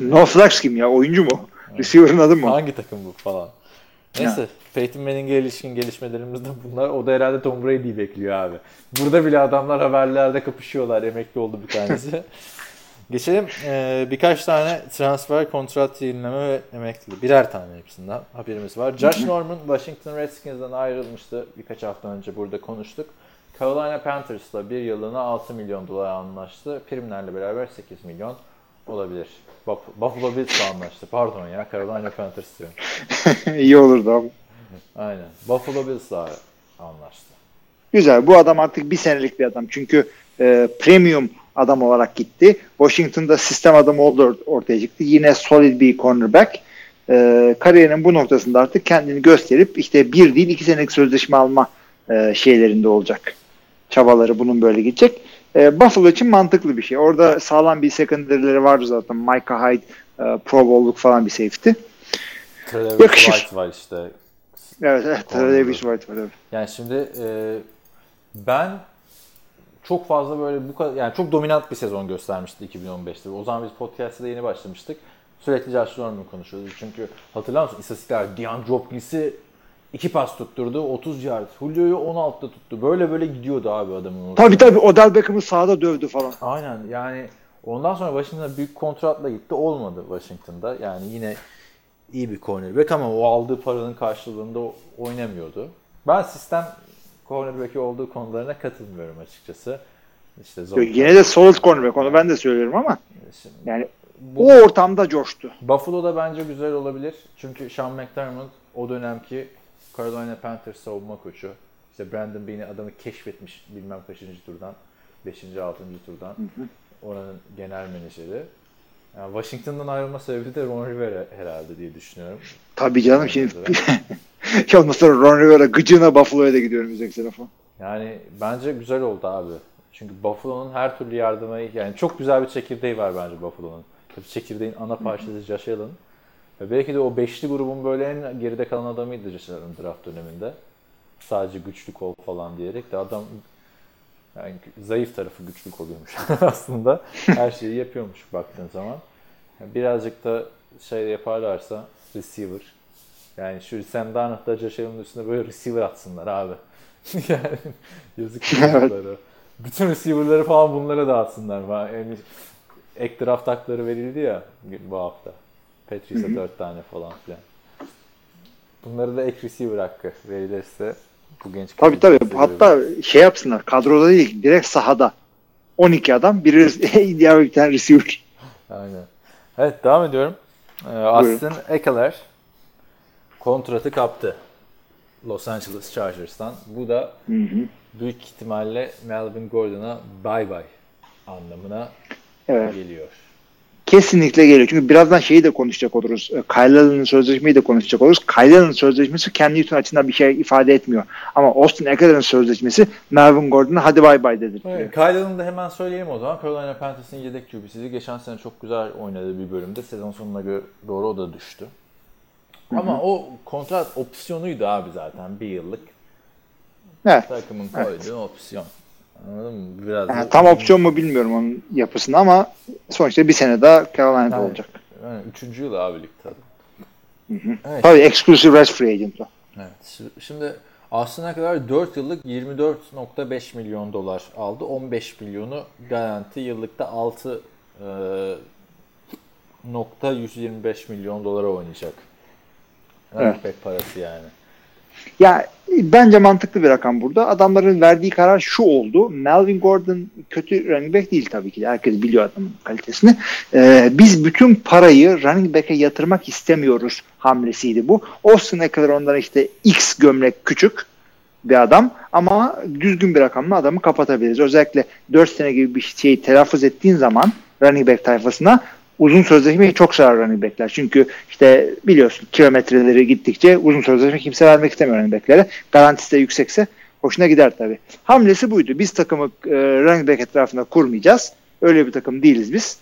No flags kim ya oyuncu mu? Receiver'ın adı mı? Hangi takım bu falan. Neyse Peyton Manning'e ilişkin gelişmelerimiz de bunlar. O da herhalde Tom Brady'yi bekliyor abi. Burada bile adamlar haberlerde kapışıyorlar. Emekli oldu bir tanesi. Geçelim Ee, birkaç tane transfer, kontrat yenileme ve emekli. Birer tane hepsinden haberimiz var. Josh Norman Washington Redskins'den ayrılmıştı. Birkaç hafta önce burada konuştuk. Carolina Panthers'la bir yıllığına 6 milyon dolar anlaştı. Primlerle beraber 8 milyon olabilir. Buff- Buffalo Bills'la anlaştı. Pardon ya Carolina Panthers diyorum. İyi olurdu abi. Aynen. Buffalo Bills'la anlaştı. Güzel. Bu adam artık bir senelik bir adam. Çünkü e, premium adam olarak gitti. Washington'da sistem adamı oldu ortaya çıktı. Yine solid bir cornerback. E, kariyerinin bu noktasında artık kendini gösterip işte bir değil iki senelik sözleşme alma e, şeylerinde olacak. Çabaları bunun böyle gidecek. E, Buffalo için mantıklı bir şey. Orada sağlam bir secondary'leri vardı zaten. Micah Hyde, e, Pro Bowl'luk falan bir safety. Travis Yakışır. White var işte. Evet, evet. Travis White var. Evet. Yani şimdi e, ben çok fazla böyle bu kadar yani çok dominant bir sezon göstermişti 2015'te. O zaman biz podcast'te de yeni başlamıştık. Sürekli Josh Norman konuşuyoruz. Çünkü hatırlar mısın istatistikler DeAndre Hopkins'i iki pas tutturdu. 30 yard. Julio'yu 16'da tuttu. Böyle böyle gidiyordu abi adamın. Tabii tabii Odell Beckham'ı sahada dövdü falan. Aynen yani ondan sonra Washington'a büyük kontratla gitti. Olmadı Washington'da. Yani yine iyi bir cornerback ama o aldığı paranın karşılığında oynamıyordu. Ben sistem cornerback'i olduğu konularına katılmıyorum açıkçası. İşte zor. Yine de solid cornerback onu ben de söylüyorum ama Şimdi yani bu- o ortamda coştu. Buffalo'da bence güzel olabilir. Çünkü Sean McDermott o dönemki Carolina Panthers savunma koçu. İşte Brandon Beane'i adamı keşfetmiş bilmem kaçıncı turdan. 5. 6. turdan. Oranın genel menajeri. Yani Washington'dan ayrılma sebebi de Ron Rivera herhalde diye düşünüyorum. Tabii canım şimdi ya ondan sonra Ron Rivera gıcığına Buffalo'ya da gidiyorum müzik sene falan. Yani bence güzel oldu abi. Çünkü Buffalo'nun her türlü yardıma yani çok güzel bir çekirdeği var bence Buffalo'nun. Tabii çekirdeğin ana parçası Josh Allen. Ve belki de o beşli grubun böyle en geride kalan adamıydı Allen draft döneminde. Sadece güçlü kol falan diyerek de adam yani zayıf tarafı güçlü oluyormuş aslında. Her şeyi yapıyormuş baktığın zaman. Birazcık da şey yaparlarsa receiver. Yani şu Sam Darnold'da Josh Allen'ın üstüne böyle receiver atsınlar abi. yani yazık çocuklara. Bütün receiver'ları falan bunlara dağıtsınlar. Yani ek draft hakları verildi ya bu hafta. Patrice'e 4 tane falan filan. Bunları da ek receiver hakkı verilirse bu genç Tabii tabii. Hatta şey yapsınlar kadroda değil direkt sahada. 12 adam biri diğer bir tane receiver. Aynen. Evet devam ediyorum. Ee, Austin Eckler kontratı kaptı. Los Angeles Chargers'tan. Bu da büyük ihtimalle Melvin Gordon'a bay bay anlamına Evet. geliyor. Kesinlikle geliyor. Çünkü birazdan şeyi de konuşacak oluruz. E, Kyle Allen'ın sözleşmeyi de konuşacak oluruz. Kyle Allen'ın sözleşmesi Cam Newton açısından bir şey ifade etmiyor. Ama Austin Eckler'ın sözleşmesi Melvin Gordon'a hadi bay bay dedirtiyor. Evet, da hemen söyleyelim o zaman. Carolina Panthers'ın yedek QB'siydi. Geçen sene çok güzel oynadığı bir bölümde. Sezon sonuna göre doğru o da düştü. Ama o kontrat opsiyonuydu abi zaten bir yıllık. Evet. Takımın koyduğu opsiyon. Anladın mı? Biraz Yani da- tam opsiyon mu bilmiyorum onun yapısını ama sonuçta bir sene daha Carolina'da Yani- olacak. Yani üçüncü yıl abi ligde adam. Evet. Tabii exclusive rest free agent o. Evet. Şi- Şimdi aslına kadar 4 yıllık 24.5 milyon dolar aldı. 15 milyonu garanti yıllıkta 6 e, nokta 125 milyon dolara oynayacak. Evet. Pek parası yani. Ya bence mantıklı bir rakam burada. Adamların verdiği karar şu oldu. Melvin Gordon kötü running back değil tabii ki. Herkes biliyor adamın kalitesini. Ee, biz bütün parayı running back'e yatırmak istemiyoruz hamlesiydi bu. Austin Eckler ondan işte X gömlek küçük bir adam ama düzgün bir rakamla adamı kapatabiliriz. Özellikle 4 sene gibi bir şeyi telaffuz ettiğin zaman running back tayfasına uzun sözleşmeyi çok sever running backler. Çünkü işte biliyorsun kilometreleri gittikçe uzun sözleşme kimse vermek istemiyor running backlere. Garantisi de yüksekse hoşuna gider tabii. Hamlesi buydu. Biz takımı e, running back etrafında kurmayacağız. Öyle bir takım değiliz biz.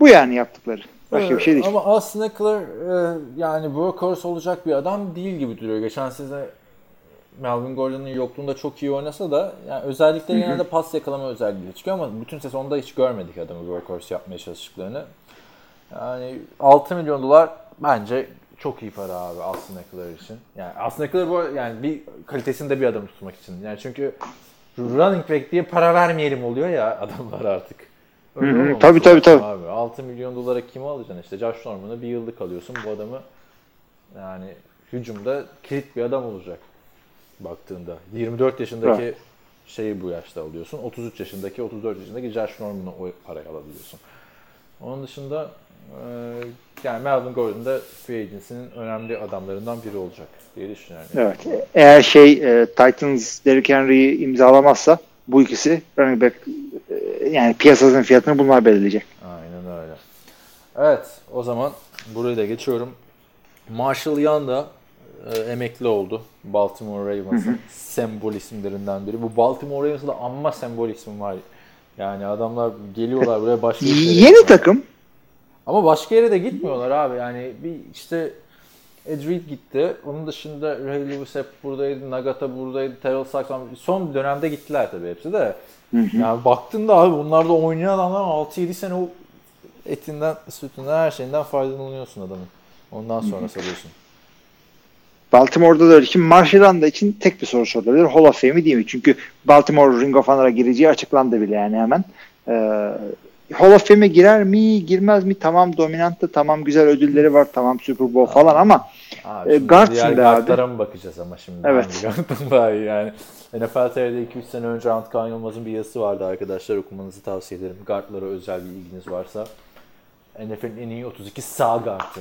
Bu yani yaptıkları. Başka bir şey değil. Ama aslında Eckler e, yani workhorse olacak bir adam değil gibi duruyor. Geçen sene Melvin Gordon'un yokluğunda çok iyi oynasa da yani özellikle genelde pas yakalama özelliği çıkıyor ama bütün sezonda hiç görmedik adamı workhorse yapmaya çalıştıklarını. Yani 6 milyon dolar bence çok iyi para abi Austin Eckler için. Yani Austin Eckler bu yani bir kalitesinde bir adam tutmak için. Yani çünkü running back diye para vermeyelim oluyor ya adamlar artık. Öyle Tabii, tabii, tabii. Abi. 6 milyon dolara kimi alacaksın işte Josh Norman'ı bir yıllık alıyorsun bu adamı yani hücumda kilit bir adam olacak baktığında. 24 yaşındaki Evet. şeyi bu yaşta alıyorsun. 33 yaşındaki, 34 yaşındaki Josh Norman'ı o parayı alabiliyorsun. Onun dışında e, yani Melvin Gordon da free agency'nin önemli adamlarından biri olacak diye düşünüyorum. Evet. Eğer şey e, Titans Derrick Henry'i imzalamazsa bu ikisi running back e, yani piyasasının fiyatını bunlar belirleyecek. Aynen öyle. Evet o zaman burayı da geçiyorum. Marshall da e, emekli oldu. Baltimore Ravens'ın sembol isimlerinden biri. Bu Baltimore Ravens'da amma sembol isim var. Yani adamlar geliyorlar buraya başka Yeni takım. Ama başka yere de gitmiyorlar abi. Yani bir işte Ed Reed gitti. Onun dışında Ray Lewis hep buradaydı. Nagata buradaydı. Terrell Saxon. Son dönemde gittiler tabii hepsi de. Yani baktığında abi bunlarda oynayan adamlar 6-7 sene o etinden, sütünden, her şeyinden faydalanıyorsun adamın. Ondan sonra salıyorsun. Baltimore'da da öyle. Şimdi Marshall Anda için tek bir soru sorulabilir. Hall of Fame'i değil mi? Çünkü Baltimore Ring of Honor'a gireceği açıklandı bile yani hemen. Ee, Hall of Fame'e girer mi, girmez mi? Tamam dominanttı, tamam güzel ödülleri var, tamam Super Bowl falan ama Abi E, şimdi guard diğer şimdi abi. mı bakacağız ama şimdi? Evet. Daha iyi yani? NFL TV'de 2-3 sene önce Antkan Yılmaz'ın bir yazısı vardı arkadaşlar okumanızı tavsiye ederim. Guardlara özel bir ilginiz varsa. NFL'in en iyi 32 sağ guardı.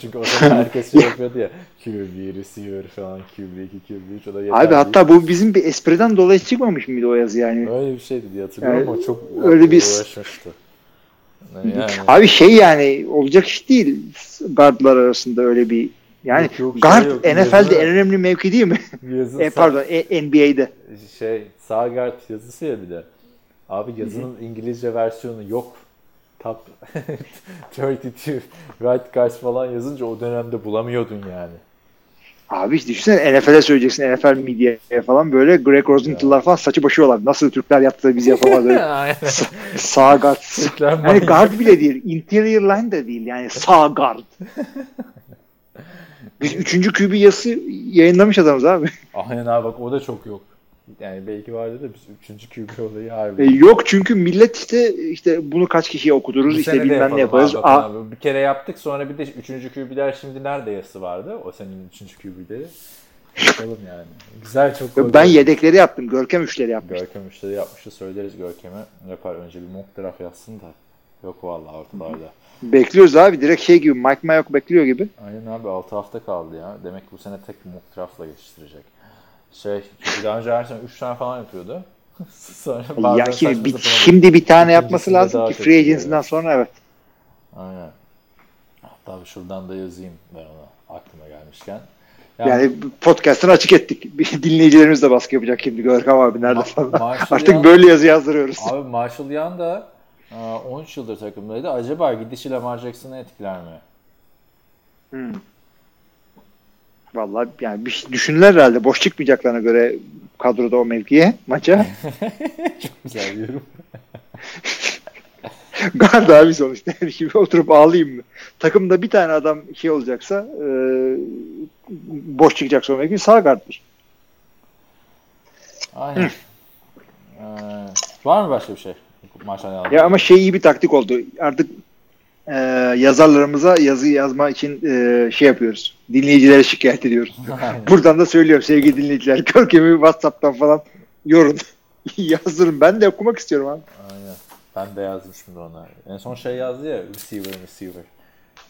Çünkü, o zaman herkes şey yapıyordu ya. QB, receiver falan, QB2, QB3 o da yeter abi hatta bu bizim bir espriden dolayı çıkmamış mıydı o yazı yani? Öyle bir şeydi diye hatırlıyorum Yani ama çok öyle bir- uğraşmıştı. Yani, Abi şey yani olacak iş değil guardlar arasında öyle bir yani Yok, yok, şey guard yok. NFL'de Yazı- en önemli mevki değil mi? yazı e, pardon e, NBA'de. şey sağ guard yazısı ya bir de. Abi yazının İngilizce versiyonu yok. Top 32 right guards falan yazınca o dönemde bulamıyordun yani. Abi işte düşünsene NFL'e söyleyeceksin NFL medyaya falan böyle Greg Rosenthal falan saçı başıyorlar. Nasıl Türkler yaptı da biz yapamadık. Aynen. sağ guard. Yani guard bile değil. Interior line de değil. Yani sağ guard. Biz üçüncü QB yazısı yayınlamış adamız abi. Aynen abi bak o da çok yok. Yani belki vardı da biz 3. QB olayı harbi. E, yok çünkü millet işte işte bunu kaç kişiye okuduruz Bu işte bilmem ne yaparız. abi, Aa, abi. Bir kere yaptık sonra bir de 3. QB'ler şimdi nerede yazısı vardı? O senin 3. QB'leri. Yapalım yani. Güzel çok ben yedekleri yaptım. Görkem üçleri yapmış. Görkem müşteri yapmıştı söyleriz Görkem'e. Yapar önce bir mock draft yazsın da. Yok vallahi ortalarda. Bekliyoruz abi. Direkt şey gibi Mike Mayock bekliyor gibi. Aynen abi 6 hafta kaldı ya. Demek ki bu sene tek bir mock draftla geçiştirecek. Şey daha önce her sene 3 tane falan yapıyordu. Sonra Ya şimdi bir, şimdi bir tane yapması lazım ki free iyi, agency'den sonra evet. Aynen. Hatta şuradan da yazayım ben ona aklıma gelmişken. Yani podcast'ını açık ettik. Dinleyicilerimiz de baskı yapacak şimdi Görkem abi nerede Ma- falan. Marshall Artık Young- böyle yazı yazdırıyoruz. Abi Marshall Young da aa, 13 yıldır takımdaydı. Acaba gidişi Lamar Jackson'ı etkiler mi? Hmm. Vallahi yani bir şey düşünürler herhalde. Boş çıkmayacaklarına göre kadroda o mevkiye maça. Güzel bir yorum. Gard abi sonuçta. Şimdi oturup ağlayayım mı? Takımda bir tane adam şey olacaksa e, boş çıkacaksa o mevki sağ garddır. Aynen. Ee, var mı başka bir şey? Young. Ya ama şey iyi bir taktik oldu. Artık e, yazarlarımıza yazı yazma için e, şey yapıyoruz. Dinleyicilere şikayet ediyoruz. Buradan da söylüyorum sevgili dinleyiciler. Görkem'i WhatsApp'tan falan yorun. Yazdırın. Ben de okumak istiyorum abi. Aynen. Ben de yazdım şimdi ona. En son şey yazdı ya receiver receiver.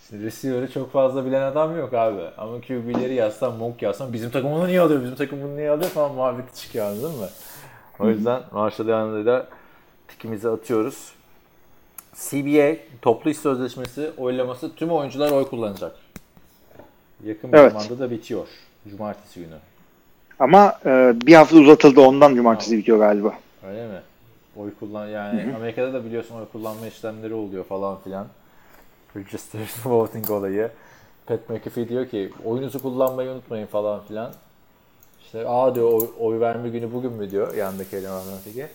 Şimdi receiver'ı çok fazla bilen adam yok abi. Ama QB'leri yazsam, mock yazsam bizim takım onu niye alıyor, bizim takım bunu niye alıyor falan muhabbeti çıkıyor anladın mı? O yüzden Marshall Young'da da tikimizi atıyoruz. CBA toplu iş sözleşmesi oylaması tüm oyuncular oy kullanacak. Yakın bir Evet. zamanda da bitiyor. Cumartesi günü. Ama e, bir hafta uzatıldı ondan cumartesi bitiyor galiba. Öyle mi? Oy kullan yani Amerika'da da biliyorsun oy kullanma işlemleri oluyor falan filan. Registered voting olayı. Pat McAfee diyor ki oyunuzu kullanmayı unutmayın falan filan. İşte aa diyor oy, oy verme günü bugün mü diyor yandaki elemandan öteki.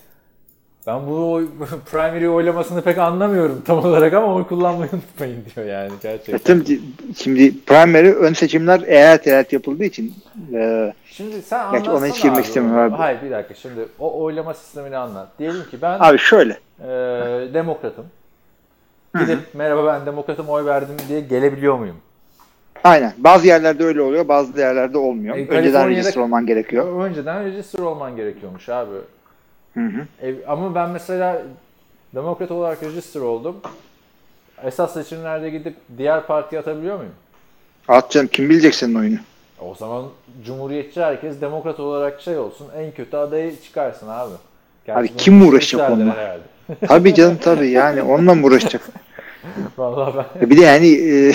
Ben bu primary oylamasını pek anlamıyorum tam olarak ama oy kullanmayı unutmayın diyor yani E, gerçekten. tabii şimdi primary ön seçimler eyalet eyalet yapıldığı için e, Şimdi sen Gerçi ona anlatsana hiç girmek abi istemiyorum abi. Hayır bir dakika şimdi o oylama sistemini anlat. Diyelim ki ben abi şöyle Ee, demokratım. Gidip merhaba ben demokratım oy verdim diye gelebiliyor muyum? aynen bazı yerlerde öyle oluyor bazı yerlerde olmuyor. E, Önceden register olman gerekiyor. Önceden register olman gerekiyormuş abi. Hı hı. E, ama ben mesela demokrat olarak register oldum. Esas seçimlerde gidip diğer partiye atabiliyor muyum? At canım kim bilecek senin oyunu? O zaman cumhuriyetçi herkes demokrat olarak şey olsun en kötü adayı çıkarsın abi. Gerçi Abi kim uğraşacak onunla? Tabii canım tabii yani onunla mı uğraşacak? Vallahi ben Bir de yani e,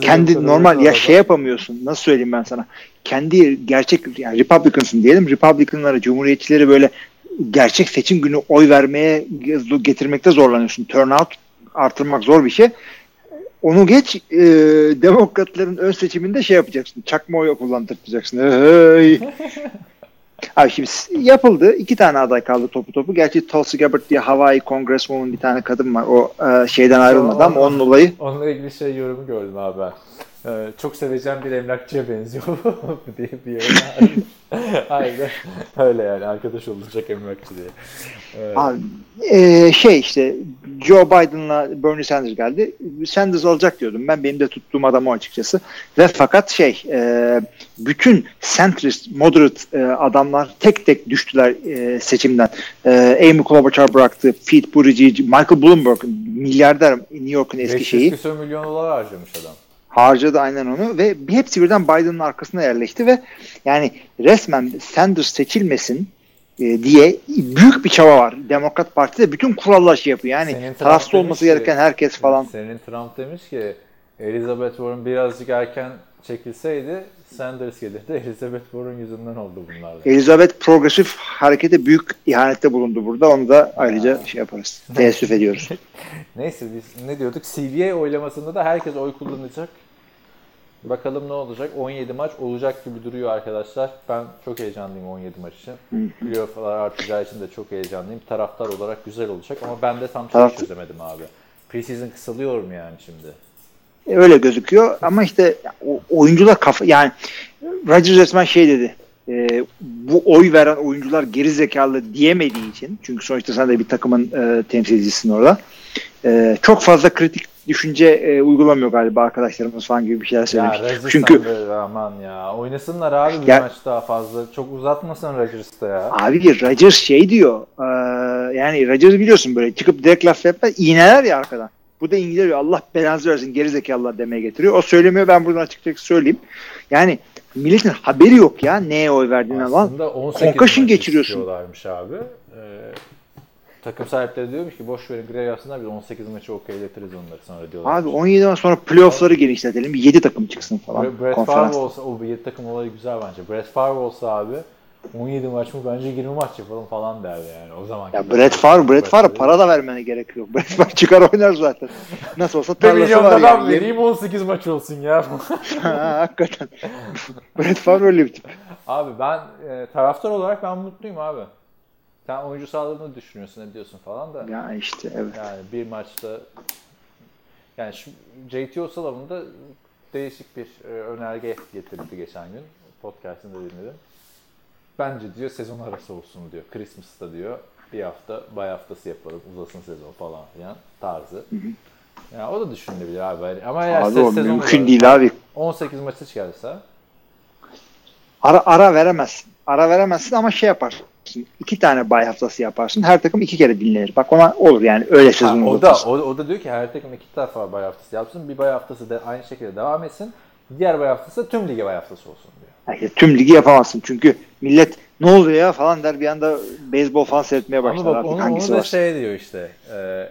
kendi normal ya şey yapamıyorsun. Nasıl söyleyeyim ben sana? Kendi gerçek yani Republicans'ın diyelim. Republican'lara, Cumhuriyetçileri böyle gerçek seçim günü oy vermeye getirmekte zorlanıyorsun. Turnout artırmak zor bir şey. Onu geç e, demokratların ön seçiminde şey yapacaksın. Çakma oy kullandırtacaksın. Hey. Abi şimdi yapıldı. İki tane aday kaldı topu topu. Gerçi Tulsi Gabbard diye Hawaii Congresswoman bir tane kadın var. O e, şeyden ayrılmadı ama onun olayı Onunla ilgili şey yorumu gördüm abi ben. Ee, çok seveceğim bir emlakçıya benziyor diye bir yorum. Aynen. Öyle yani arkadaş olacak emlakçı diye. Evet. Abi, e, şey işte Joe Biden'la Bernie Sanders geldi. Sanders alacak diyordum ben. Benim de tuttuğum adam o açıkçası. Ve fakat şey e, bütün centrist, moderate e, adamlar tek tek düştüler e, seçimden. E, Amy Klobuchar bıraktı. Pete Buttigieg, Michael Bloomberg milyarder New York'un eski 500 şeyi. küsur milyon dolar harcamış adam. Harcadı aynen onu ve hepsi birden Biden'ın arkasına yerleşti ve yani resmen Sanders seçilmesin e, diye büyük bir çaba var. Demokrat Parti'de bütün kurallar şey yapıyor. Yani Senin tarafsız Trump olması ki- gereken herkes falan. Senin Trump demiş ki Elizabeth Warren birazcık erken çekilseydi Sanders gelirdi. Elizabeth Warren yüzünden oldu bunlar. Elizabeth progresif harekete büyük ihanette bulundu burada. Onu da ayrıca şey yaparız. Teessüf ediyoruz. Neyse biz ne diyorduk? CBA oylamasında da herkes oy kullanacak. Bakalım ne olacak? 17 maç olacak gibi duruyor arkadaşlar. Ben çok heyecanlıyım 17 maç için. Playoff'lar artacağı için de çok heyecanlıyım. Taraftar olarak güzel olacak ama ben de tam şey çözemedim abi. Preseason kısalıyor mu yani şimdi? E, Öyle gözüküyor ama işte oyuncular kafa yani Rodgers resmen şey dedi. e, bu oy veren oyuncular geri zekalı diyemediği için çünkü sonuçta sen de bir takımın e, temsilcisisin orada. E, çok fazla kritik düşünce e, uygulamıyor galiba arkadaşlarımız falan gibi bir şeyler Ya söylemiş. Rodgers çünkü aman ya. Oynasınlar abi bir Ya- maç daha fazla. Çok uzatmasın Rodgers'ta ya. abi Rodgers şey diyor. e, yani Rodgers biliyorsun böyle çıkıp direkt laf yapar iğneler ya arkadan. Bu da İngilizce diyor, Allah belanızı versin geri zekalılar demeye getiriyor. O söylemiyor ben buradan açıkçası söyleyeyim. Yani milletin haberi yok ya neye oy verdiğinden falan. Aslında 18 concussion maç geçiriyorsun. abi. Ee, takım sahipleri diyormuş ki boş verin grev yapsınlar biz 18 maçı okeyletiriz onları sonra diyorlar. Abi 17 maç sonra playoff'ları genişletelim. 7 takım çıksın falan Brett Favre olsa, o 7 takım olayı güzel bence. Brett Favre olsa abi 17 maç mı bence 20 maç yapalım falan derdi yani o zaman. Ya Brett Favre, Brett Favre para da vermene gerek yok. Brett Favre çıkar oynar zaten. Nasıl olsa 1 tarlası var ben yani. vereyim 18 maç olsun ya. Ha, Hakikaten. Brett Favre öyle bir tip. abi ben e, taraftar olarak ben mutluyum abi. Sen oyuncu sağlığını düşünüyorsun ne diyorsun falan da. Ya işte evet. Yani bir maçta yani şu JT O'Sullivan da değişik bir e, önerge getirdi geçen gün. Podcast'ını da dinledim. Bence diyor sezon arası olsun diyor. Christmas'ta diyor bir hafta bay haftası yapalım uzasın sezon falan filan tarzı. Yani o da düşünülebilir abi. Hani Ama eğer Abi o mümkün olarak değil abi. 18 maçı çıkarsa Ara, ara veremezsin. Ara veremezsin ama şey yaparsın. İki tane bay haftası yaparsın. Her takım iki kere dinlenir. Bak ona olur yani öyle sezon o da o, o da diyor ki her takım iki defa bay haftası yapsın. Bir bay haftası da aynı şekilde devam etsin. Diğer bay haftası tüm lige bay haftası olsun diyor. Yani tüm ligi yapamazsın. Çünkü millet ne oluyor ya falan der bir anda beyzbol falan seyretmeye başlar. Ama bak Artık onu, hangisi onu da var? şey diyor işte. E,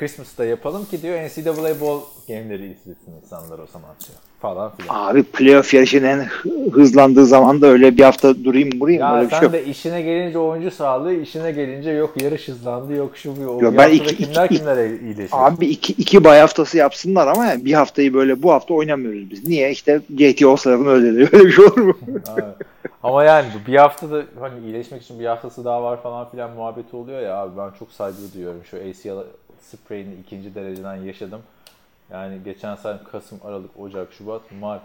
Christmas'ta yapalım ki diyor NCAA Bowl game'leri izlesin insanlar o zaman diyor. Falan filan. Abi playoff yarışının en hı- hızlandığı zaman da öyle bir hafta durayım burayım. Ya öyle bir sen şey yok. de işine gelince oyuncu sağlığı, işine gelince yok yarış hızlandı, yok şu bu. Yok, ben iki- kimler iki- kimler iyileşiyor. Abi iki, iki bay haftası yapsınlar ama yani bir haftayı böyle bu hafta oynamıyoruz biz. Niye? İşte JT O'Sullivan öyle dedi. Öyle bir şey olur mu? Ama yani bir haftada hani iyileşmek için bir haftası daha var falan filan muhabbeti oluyor ya abi ben çok saygı duyuyorum. Şu ACL sprayini ikinci dereceden yaşadım. Yani geçen sene Kasım, Aralık, Ocak, Şubat, Mart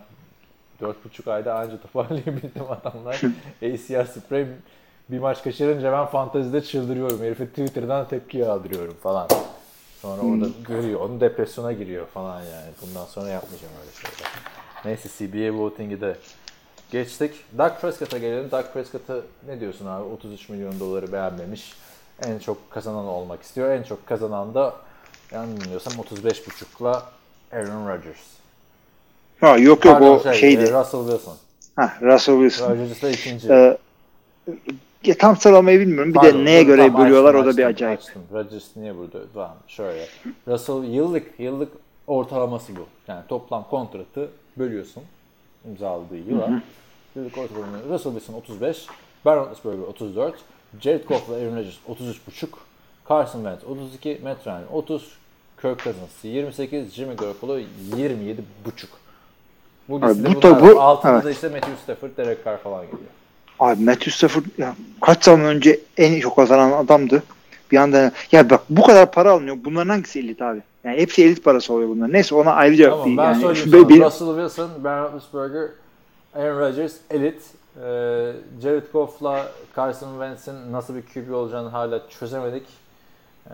dört buçuk ayda anca toparlayabildim adamlar. ACL spray bir maç kaçırınca ben fantezide çıldırıyorum. Herifi Twitter'dan tepki yağdırıyorum falan. Sonra orada görüyor. Onun depresyona giriyor falan yani. Bundan sonra yapmayacağım öyle şeyler. Neyse CBA voting'i de geçtik. Doug Prescott'a gelelim. Doug Prescott'a ne diyorsun abi? 33 milyon doları beğenmemiş. En çok kazanan olmak istiyor. En çok kazanan da yanılmıyorsam 35.5'la Aaron Rodgers. Ha, yok yok Pardon, o şey, şeydi. e, Russell Wilson. Ha, Russell Wilson. Rodgers da ikinci. Ee, ya tam sıralamayı bilmiyorum. Bir Pardon, de neye göre tamam, bölüyorlar açtım, o da bir acayip. Açtım. Rodgers niye burada? Tamam şöyle. Russell yıllık yıllık ortalaması bu. Yani toplam kontratı bölüyorsun imzaladığı yıla. Yıllık ortalaması. Russell Wilson 35, Ben Roethlisberger 34, Jared Goff ve Aaron Rodgers 33,5, Carson Wentz 32, Matt Ryan 30, Kirk Cousins 28, Jimmy Garoppolo 27,5. Bu listede bu bunlar. bu- Altında da evet. işte Matthew Stafford, Derek Carr falan geliyor. Abi Matthew Stafford ya, kaç zaman önce en çok kazanan adamdı. Bir anda ya bak bu kadar para alınıyor. Bunların hangisi elit abi? Yani hepsi elit parası oluyor bunlar. Neyse ona ayrıca Tamam bir ben yani. söyleyeyim sana. benim- Russell Wilson, Ben Roethlisberger, Aaron Rodgers elit. Ee, Jared Goff'la Carson Wentz'in nasıl bir QB olacağını hala çözemedik. Ee,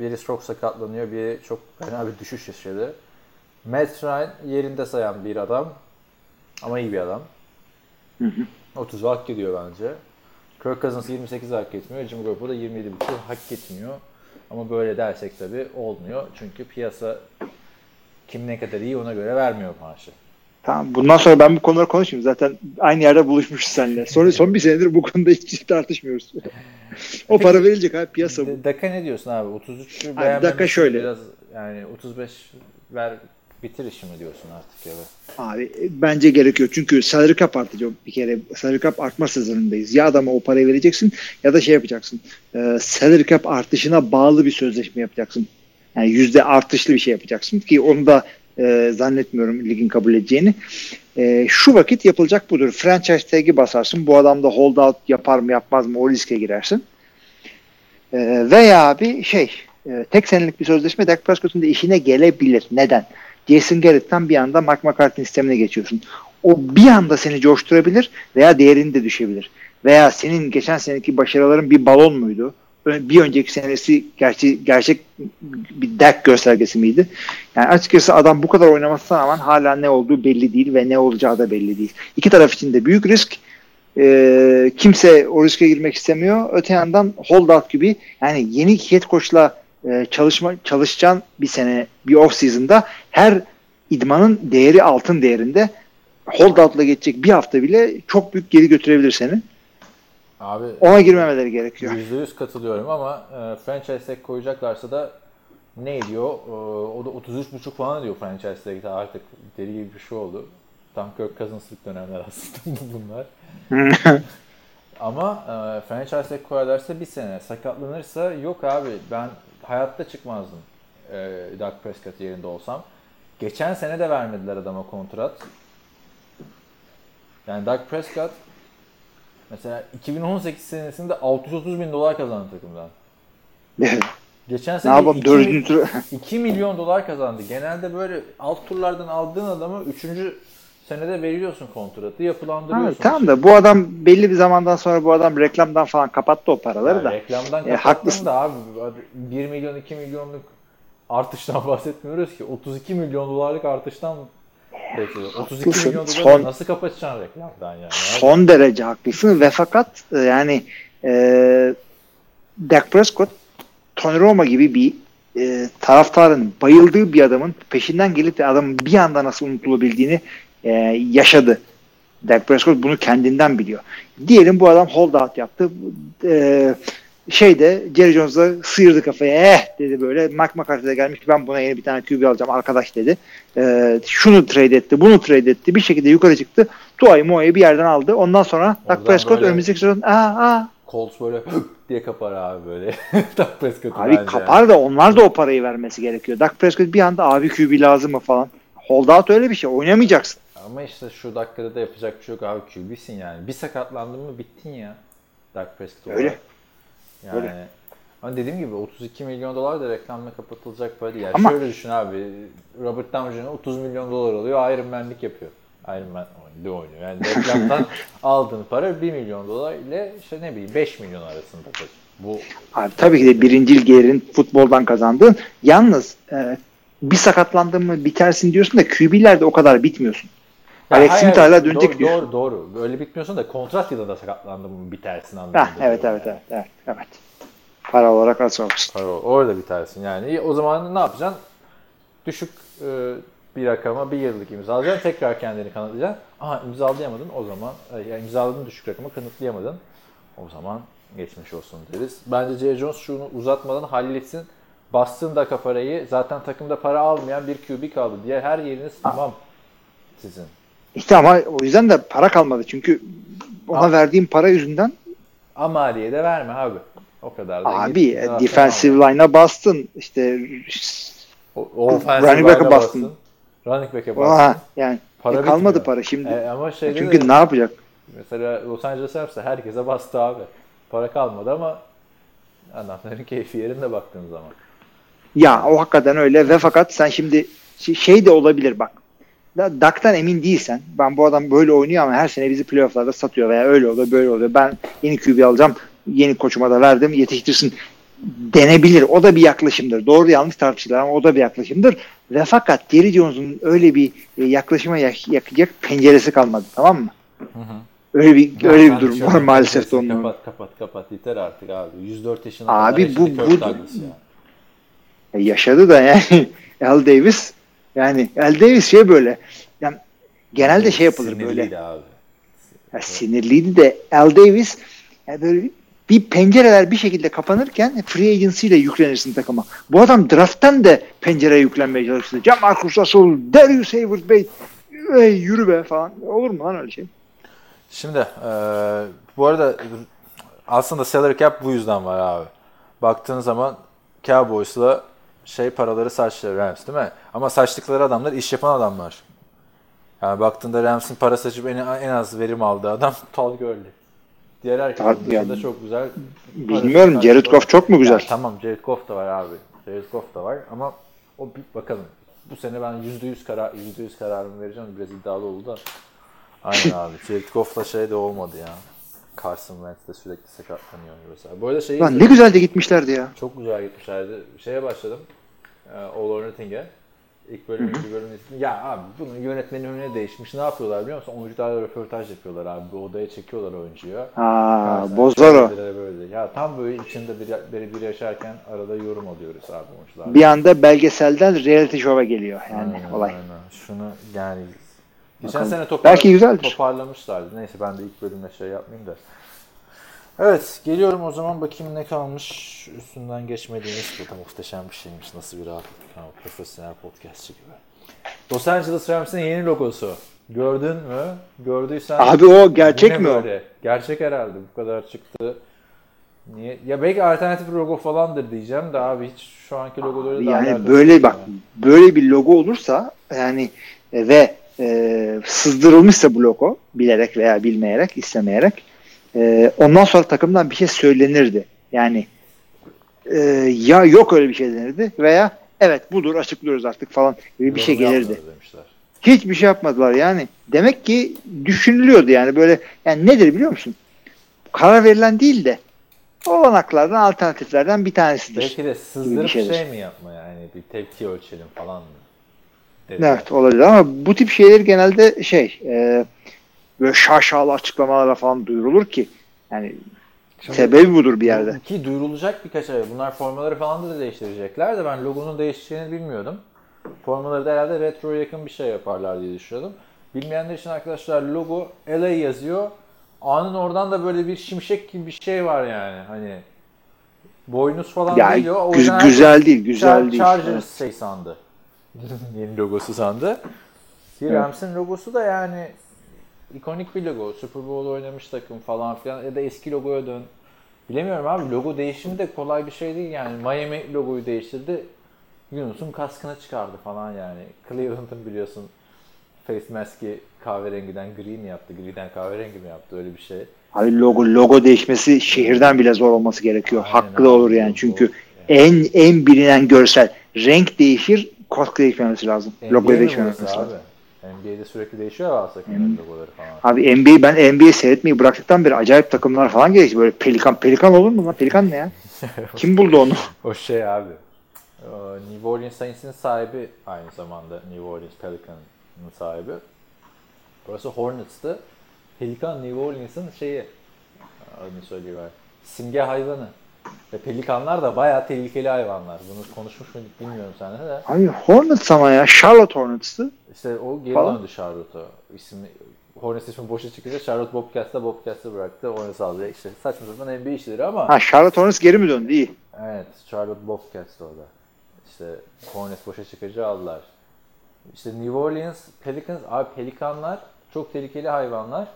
biri çok sakatlanıyor, biri çok fena bir düşüş yaşadı. Matt Ryan yerinde sayan bir adam. Ama iyi bir adam. 30 hak ediyor bence. Kirk Cousins 28 hak etmiyor. Jimmy Garoppolo da 27,5 hak etmiyor. Ama böyle dersek tabii olmuyor. Çünkü piyasa kim ne kadar iyi ona göre vermiyor maaşı. Tamam, bundan sonra ben bu konuları konuşayım. Zaten aynı yerde buluşmuşuz seninle. Sonra son bir senedir bu konuda hiç tartışmıyoruz. o para verilecek abi piyasa bu. D- Daka ne diyorsun abi? 33'ü Abi beğenmemişsin. Daka şöyle. Biraz yani 35 ver bitir işimi diyorsun artık ya. Abi e, bence gerekiyor. Çünkü salary cap artacak bir kere. Salary cap artma sezonundayız. Ya adama o parayı vereceksin ya da şey yapacaksın. E, salary cap artışına bağlı bir sözleşme yapacaksın. Yani yüzde artışlı bir şey yapacaksın ki onu da e, zannetmiyorum ligin kabul edeceğini. E, şu vakit yapılacak budur. Franchise tag'i basarsın. Bu adam da holdout yapar mı yapmaz mı o riske girersin. E, veya bir şey e, tek senelik bir sözleşme Dak Prescott'un da işine gelebilir. Neden? Jason Garrett'tan bir anda Mark McCarthy sistemine geçiyorsun. O bir anda seni coşturabilir veya değerini de düşebilir. Veya senin geçen seneki başarıların bir balon muydu? Bir önceki senesi gerçi, gerçek bir Dak göstergesi miydi? Yani açıkçası adam bu kadar oynamasına rağmen hala ne olduğu belli değil ve ne olacağı da belli değil. İki taraf için de büyük risk. Ee, kimse o riske girmek istemiyor. Öte yandan holdout gibi yani yeni head coach'la e, çalışma çalışacağın bir sene bir off season'da her idmanın değeri altın değerinde holdout'la geçecek bir hafta bile çok büyük geri götürebilir seni. Abi Ona girmemeleri gerekiyor. %100 katılıyorum ama e, franchise tag koyacaklarsa da ne diyor? E, o da 33,5 falan diyor franchise tag'de artık deli gibi bir şey oldu. Tam Kirk Cousins'lık dönemler aslında bunlar. Ama e, franchise tag koyarlarsa bir sene. Sakatlanırsa yok abi ben hayatta çıkmazdım e, Dak Prescott yerinde olsam. Geçen sene de vermediler adama kontrat. Yani Dak Prescott mesela 2018 senesinde 630 bin dolar kazandı takımdan. Geçen ne sene yapalım 2, dördüncü tur 2 milyon dolar kazandı. Genelde böyle alt turlardan aldığın adamı 3. senede veriyorsun kontratı, Ha, yapılandırıyorsun. tamam da bu adam belli bir zamandan sonra bu adam reklamdan falan kapattı o paraları Yani da. reklamdan E, haklısın. da abi 1 milyon 2 milyonluk artıştan bahsetmiyoruz ki 32 milyon dolarlık artıştan bekliyoruz. 32 Haklısın. milyon doları Son- nasıl kapatacaksın reklamdan yani? Son derece haklısın ve fakat e, yani e, Dak Prescott Tony Roma gibi bir e, taraftarın bayıldığı bir adamın peşinden gelip de adamın bir anda nasıl unutulabildiğini e, yaşadı. Dak Prescott bunu kendinden biliyor. Diyelim bu adam holdout yaptı. E, şeyde Jerry Jones'da sıyırdı kafaya. Eh dedi böyle. Mark McCarthy de gelmiş. Ben buna yeni bir tane QB alacağım arkadaş dedi. E, şunu trade etti. Bunu trade etti. Bir şekilde yukarı çıktı. Tua'yı Mua'yı bir yerden aldı. Ondan sonra Dak Prescott böyle- önümüzdeki sezon aa, aa, Colts böyle diye kapar abi böyle. Dak Prescott'u abi bence. kapar da onlar da o parayı vermesi gerekiyor. Dak Prescott bir anda abi QB lazım mı falan. Holdout öyle bir şey. Oynamayacaksın. Ama işte şu dakikada da yapacak bir şey yok abi QB'sin yani. Bir sakatlandın mı bittin ya. Dak Prescott olarak. Öyle. Yani Öyle. ama dediğim gibi 32 milyon dolar da reklamla kapatılacak para değil. Yani Ama- şöyle düşün abi. Robert Downey Jr. 30 milyon dolar alıyor. Iron Man'lik yapıyor. Iron Man oynuyor, oynuyor. Yani reklamdan aldığın para 1 milyon dolar ile işte ne bileyim 5 milyon arasında. Bu Abi tabii ki de birincil gelirin futboldan kazandığın. Yalnız e, bir sakatlandın mı bitersin diyorsun da QB'lerde o kadar bitmiyorsun. Alex hayır, Smith hala dönecek doğru, diyor. Doğru doğru. Böyle bitmiyorsun da kontrat yılında sakatlandın mı bitersin anlamında. Heh, evet, evet, yani. evet, evet, evet. Para olarak az olsun. Tabii, orada bitersin yani. O zaman ne yapacaksın? Düşük e, bir rakama bir yıllık imzalayacaksın. Tekrar kendini kanıtlayacaksın. Aha imzalayamadın o zaman. e, Yani imzaladın düşük rakama kanıtlayamadın. O zaman geçmiş olsun deriz. Bence Jerry Jones şunu uzatmadan halletsin. Bastığın dakika parayı zaten takımda para almayan bir QB kaldı. Diğer her yeriniz tamam sizin. İşte ama o yüzden de para kalmadı. Çünkü ona Abi- verdiğim para yüzünden Amaliye de verme abi. O kadar da. abi e, defensive line'a bastın. İşte O, o running back'e line'a bastın. Running back'e bastın. Aha, yani Para e, kalmadı bitmiyor. para şimdi. E, ama şeyde Çünkü de, ne yapacak? mesela Los Angeles Rams'te herkese bastı abi. Para kalmadı ama adamların keyfi yerinde baktığın zaman. Ya o hakikaten öyle ve fakat sen şimdi şey- şey de olabilir bak. Da- Dak'tan emin değilsen ben bu adam böyle oynuyor ama her sene bizi playofflarda satıyor veya öyle oluyor böyle oluyor. Ben yeni QB alacağım yeni koçuma da verdim yetiştirsin denebilir. O da bir yaklaşımdır. Doğru yanlış tartışılır ama o da bir yaklaşımdır. Ve fakat Jerry Jones'un öyle bir e, yaklaşıma yak- yakacak penceresi kalmadı tamam mı? Öyle bir öyle Sen bir durum var maalesef de kapat, onun. Kapat kapat kapat yeter artık abi. 104 yaşında Abi bu- bu- Kirk Douglas ya. E, yaşadı da yani Al Davis yani Al Davis şey böyle yani genelde şey yapılır Sinirliydi böyle abi. ya sinirliydi de Al Davis yani böyle bir pencereler bir şekilde kapanırken free agency ile yüklenirsin takıma. Bu adam draft'tan da pencereye yüklenmeye çalıştı. Jamarcus Russell, Darius Hayward Bey ey, yürü be falan. Olur mu lan öyle şey? Şimdi e, bu arada aslında salary cap bu yüzden var abi. Baktığın zaman Cowboys'la şey paraları saçlı Rams değil mi? Ama saçtıkları adamlar iş yapan adamlar. Yani baktığında Rams'in para saçıp en, en az verim aldığı adam Todd Gurley. Diğer herkes Todd- dışında yani çok güzel. Bilmiyorum, Jared Goff çok mu güzel? tamam Jared Goff da var abi. Jared Goff da var ama o bir bakalım. Bu sene ben %100 karar %100 kararımı vereceğim. Biraz iddialı oldu da. Aynen abi. Jared Goff'la şey de olmadı ya. Carson Wentz de sürekli sakatlanıyor mesela. Bu arada şeyi Lan ne güzel de gitmişlerdi ya. çok güzel gitmişlerdi. Şeye başladım. All or Nothing'e. İlk bölüm, ikinci bölüm izledim. Ya abi bunun yönetmenin önüne değişmiş. Ne yapıyorlar biliyor musun? Oyuncularla röportaj yapıyorlar abi. Bir odaya çekiyorlar oyuncuyu. Aa, Carson bozar o. Böyle. Ya tam böyle içinde bir, biri bir yaşarken arada yorum alıyoruz abi oyuncular. Bir anda belgeselden reality show'a geliyor yani Aynen, olay. aynen. Şunu yani geçen sene topar, Belki güzeldir. toparlamışlardı. Neyse ben de ilk bölümde şey yapmayayım da. Evet geliyorum o zaman bakayım ne kalmış. Üstünden geçmediğimiz bu da muhteşem bir şeymiş. Nasıl bir rahatlık. Ha, profesyonel podcastçı gibi. Los Angeles Rams'in yeni logosu. Gördün mü? Gördüysen Abi o gerçek mi o? böyle? Gerçek herhalde. Bu kadar çıktı. Niye? Ya belki alternatif logo falandır diyeceğim de abi hiç şu anki logoları da Yani alakası böyle bak ya. böyle bir logo olursa yani e, ve e, sızdırılmışsa bu logo bilerek veya bilmeyerek istemeyerek e, ondan sonra takımdan bir şey söylenirdi. Yani e, ya yok öyle bir şey denirdi veya evet budur açıklıyoruz artık falan gibi bir şey gelirdi. Hiçbir şey yapmadılar yani. Demek ki düşünülüyordu yani böyle yani nedir biliyor musun? Karar verilen değil de olanaklardan alternatiflerden bir tanesidir. Belki de sızdırıp şey mi yapma yani bir tepki ölçelim falan mı? Dediler. Evet olabilir ama bu tip şeyler genelde şey e, böyle şaşalı açıklamalarla falan duyurulur ki yani Şimdi- sebebi budur bir yerde. Ki duyurulacak birkaç ay. Bunlar formaları falan da değiştirecekler de ben logonun değişeceğini bilmiyordum. Formaları da herhalde retroya yakın bir şey yaparlar diye düşünüyordum. Bilmeyenler için arkadaşlar logo LA yazıyor. A'nın oradan da böyle bir şimşek gibi bir şey var yani. Hani boynuz falan Yani geliyor. O gü- yüzden herkes güzel değil, güzel Char- değil. Chargers Evet. şey sandı. Yeni logosu sandı. Rams'in logosu da yani ikonik bir logo. Super Bowl oynamış takım falan filan ya da eski logoya dön. Bilemiyorum abi logo değişimi de kolay bir şey değil yani. Miami logoyu değiştirdi. Yunus'un kaskını çıkardı falan yani. Cleveland'ın biliyorsun face mask'i kahverengiden gri mi yaptı? Griden kahverengi mi yaptı? Öyle bir şey. Abi logo logo değişmesi şehirden bile zor olması gerekiyor. Aynen Hakkı abi, olur yani çünkü Yani. en en bilinen görsel renk değişir, kask değişmemesi lazım. NBA Logo değişmemesi lazım. abi? NBA'de sürekli değişiyor ya takımların logoları falan. Abi NBA ben NBA seyretmeyi bıraktıktan beri acayip takımlar falan gelişti. Böyle pelikan pelikan olur mu lan? Pelikan ne ya? Kim buldu onu? O şey abi. New Orleans Saints'in sahibi aynı zamanda New Orleans Pelican'ın sahibi. Burası Hornets'tı. Pelikan New Orleans'ın şeyi adını söylüyorlar. Simge hayvanı. Ve pelikanlar da bayağı tehlikeli hayvanlar. Bunu konuşmuş muyduk bilmiyorum seninle de. Abi Hornets ama ya. Charlotte Hornets'tı. İşte o geri Falan. döndü Charlotte'a. İsmi Hornets ismi boşa çıkınca Charlotte Bobcats'ta Bobcats'ı bıraktı. Onu sağladı. İşte saçma sapan NBA işleri ama Ha Charlotte Hornets geri mi döndü? İyi. evet Charlotte Bobcats'ta orada. İşte Hornets boşa çıkınca aldılar. İşte New Orleans Pelicans abi pelikanlar çok tehlikeli hayvanlar.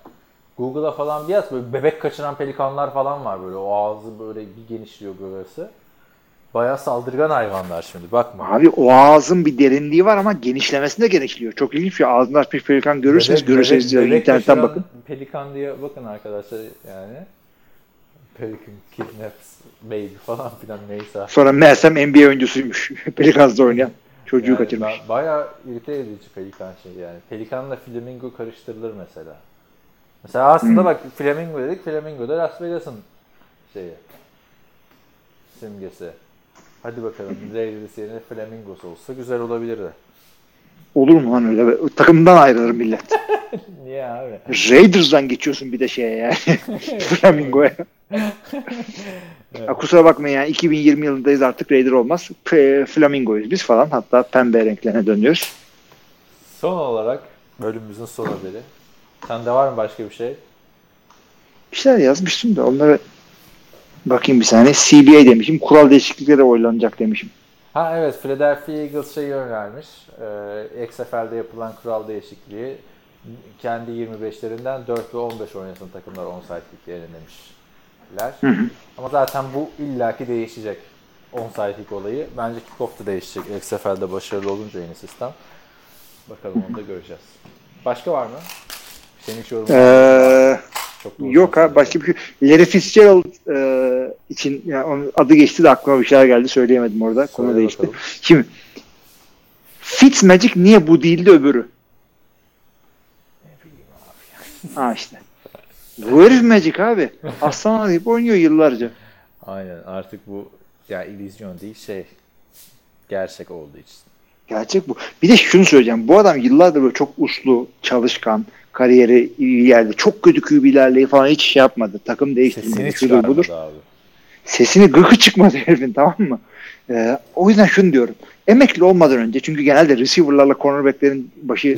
Google'a falan bir yaz böyle bebek kaçıran pelikanlar falan var böyle. O ağzı böyle bir genişliyor burası. Bayağı saldırgan hayvanlar şimdi bakma. Abi o ağzın bir derinliği var ama genişlemesinde genişliyor. Çok ilginç ya. Ağzını açmış pelikan görürseniz Bebek- görürseniz bebek- bebek internetten bakın. Pelikan diye bakın arkadaşlar yani. Pelican kidnaps baby falan filan neyse. Sonra meğersem NBA oyuncusuymuş. Pelicans'da oynayan. Çocuğu Yani kaçırmış. ba- Bayağı irite edici pelikan şey yani. Pelikanla flamingo karıştırılır mesela. Mesela aslında bak flamingo dedik. Flamingo da Las Vegas'ın şeyi. Simgesi. Hadi bakalım Raiders yerine flamingos olsa güzel olabilirdi. Olur mu lan öyle? Takımdan ayrılır millet. Niye abi? Raiders'dan geçiyorsun bir de şeye yani. Flamingo'ya. Ya kusura bakmayın yani 2020 yılındayız artık Raider olmaz. P- Flamingo'yuz biz falan. Hatta pembe renklerine dönüyoruz. Son olarak bölümümüzün son haberi. Sende var mı başka bir şey? Bir şeyler yazmıştım da onları bakayım bir saniye. CBA demişim. Kural değişiklikleri oylanacak demişim. Ha evet Philadelphia Eagles şeyi önermiş. Ee, XFL'de yapılan kural değişikliği kendi 25'lerinden 4 ve 15 oynasın takımlar onside kicklerini demişler. Ama zaten bu illaki değişecek. Onside kick olayı. Bence kickoff da değişecek. XFL'de başarılı olunca yeni sistem. Bakalım onu da göreceğiz. Başka var mı? Senin yorumun? Ee, yok ha başka bir şey. Larry Fitzgerald e, için yani onun adı geçti de aklıma bir şeyler geldi söyleyemedim orada. Konu Söyle değişti. bakalım. Şimdi Fitzmagic niye bu değildi öbürü? Ha işte. Bu herif Magic abi. Aslan arayıp oynuyor yıllarca. Aynen artık bu ya illüzyon değil şey gerçek olduğu için. Gerçek bu. Bir de şunu söyleyeceğim. Bu adam yıllardır böyle çok uslu, çalışkan, kariyeri iyi yerde. Çok kötü QB'lerle falan hiç şey yapmadı. Takım değiştirmedi. Sesini Şudur budur. abi. Sesini gıkı çıkmadı herifin tamam mı? Ee, o yüzden şunu diyorum. Emekli olmadan önce çünkü genelde receiver'larla cornerback'lerin başı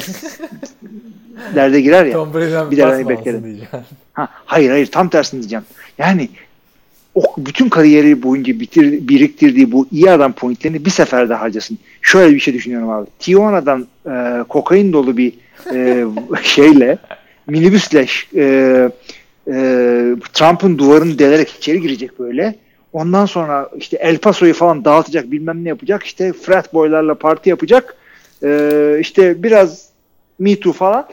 derde girer ya. Tom Brady'den bir de alsın diyeceğim. Ha, hayır hayır tam tersini diyeceğim. Yani o bütün kariyeri boyunca bitir, biriktirdiği bu iyi adam pointlerini bir seferde harcasın. Şöyle bir şey düşünüyorum abi. Tijuana'dan e, kokain dolu bir e, şeyle minibüsle e, e, Trump'ın duvarını delerek içeri girecek böyle. Ondan sonra işte El Paso'yu falan dağıtacak bilmem ne yapacak. İşte frat boylarla parti yapacak. E, işte biraz Me Too falan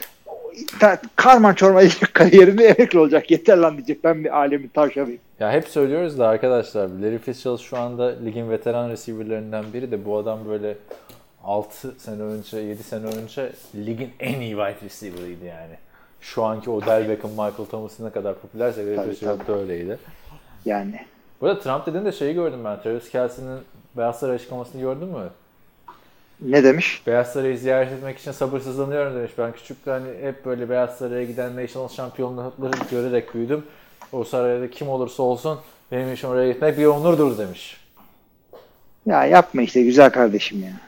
karman çorman edecek kariyerini emekli olacak. Yeter lan diyecek. Ben bir alemin tavşanıyım. Ya hep söylüyoruz da arkadaşlar Larry Fitzgerald şu anda ligin veteran receiver'larından biri de bu adam böyle 6 sene önce 7 sene önce ligin en iyi wide receiver'ıydı yani. Şu anki Odell Beckham, Michael Thomas'ın ne kadar popülerse Fitzgerald da öyleydi. Yani. Bu arada Trump dediğinde şeyi gördüm ben. Travis Kelsey'nin Beyaz Saray açıklamasını gördün mü? Ne demiş? Beyaz Saray'ı ziyaret etmek için sabırsızlanıyorum demiş. Ben küçükken hani hep böyle Beyaz Saray'a giden National şampiyonlukları görerek büyüdüm. O sarayda kim olursa olsun benim için oraya gitmek bir onurdur demiş. Ya yapma işte güzel kardeşim ya.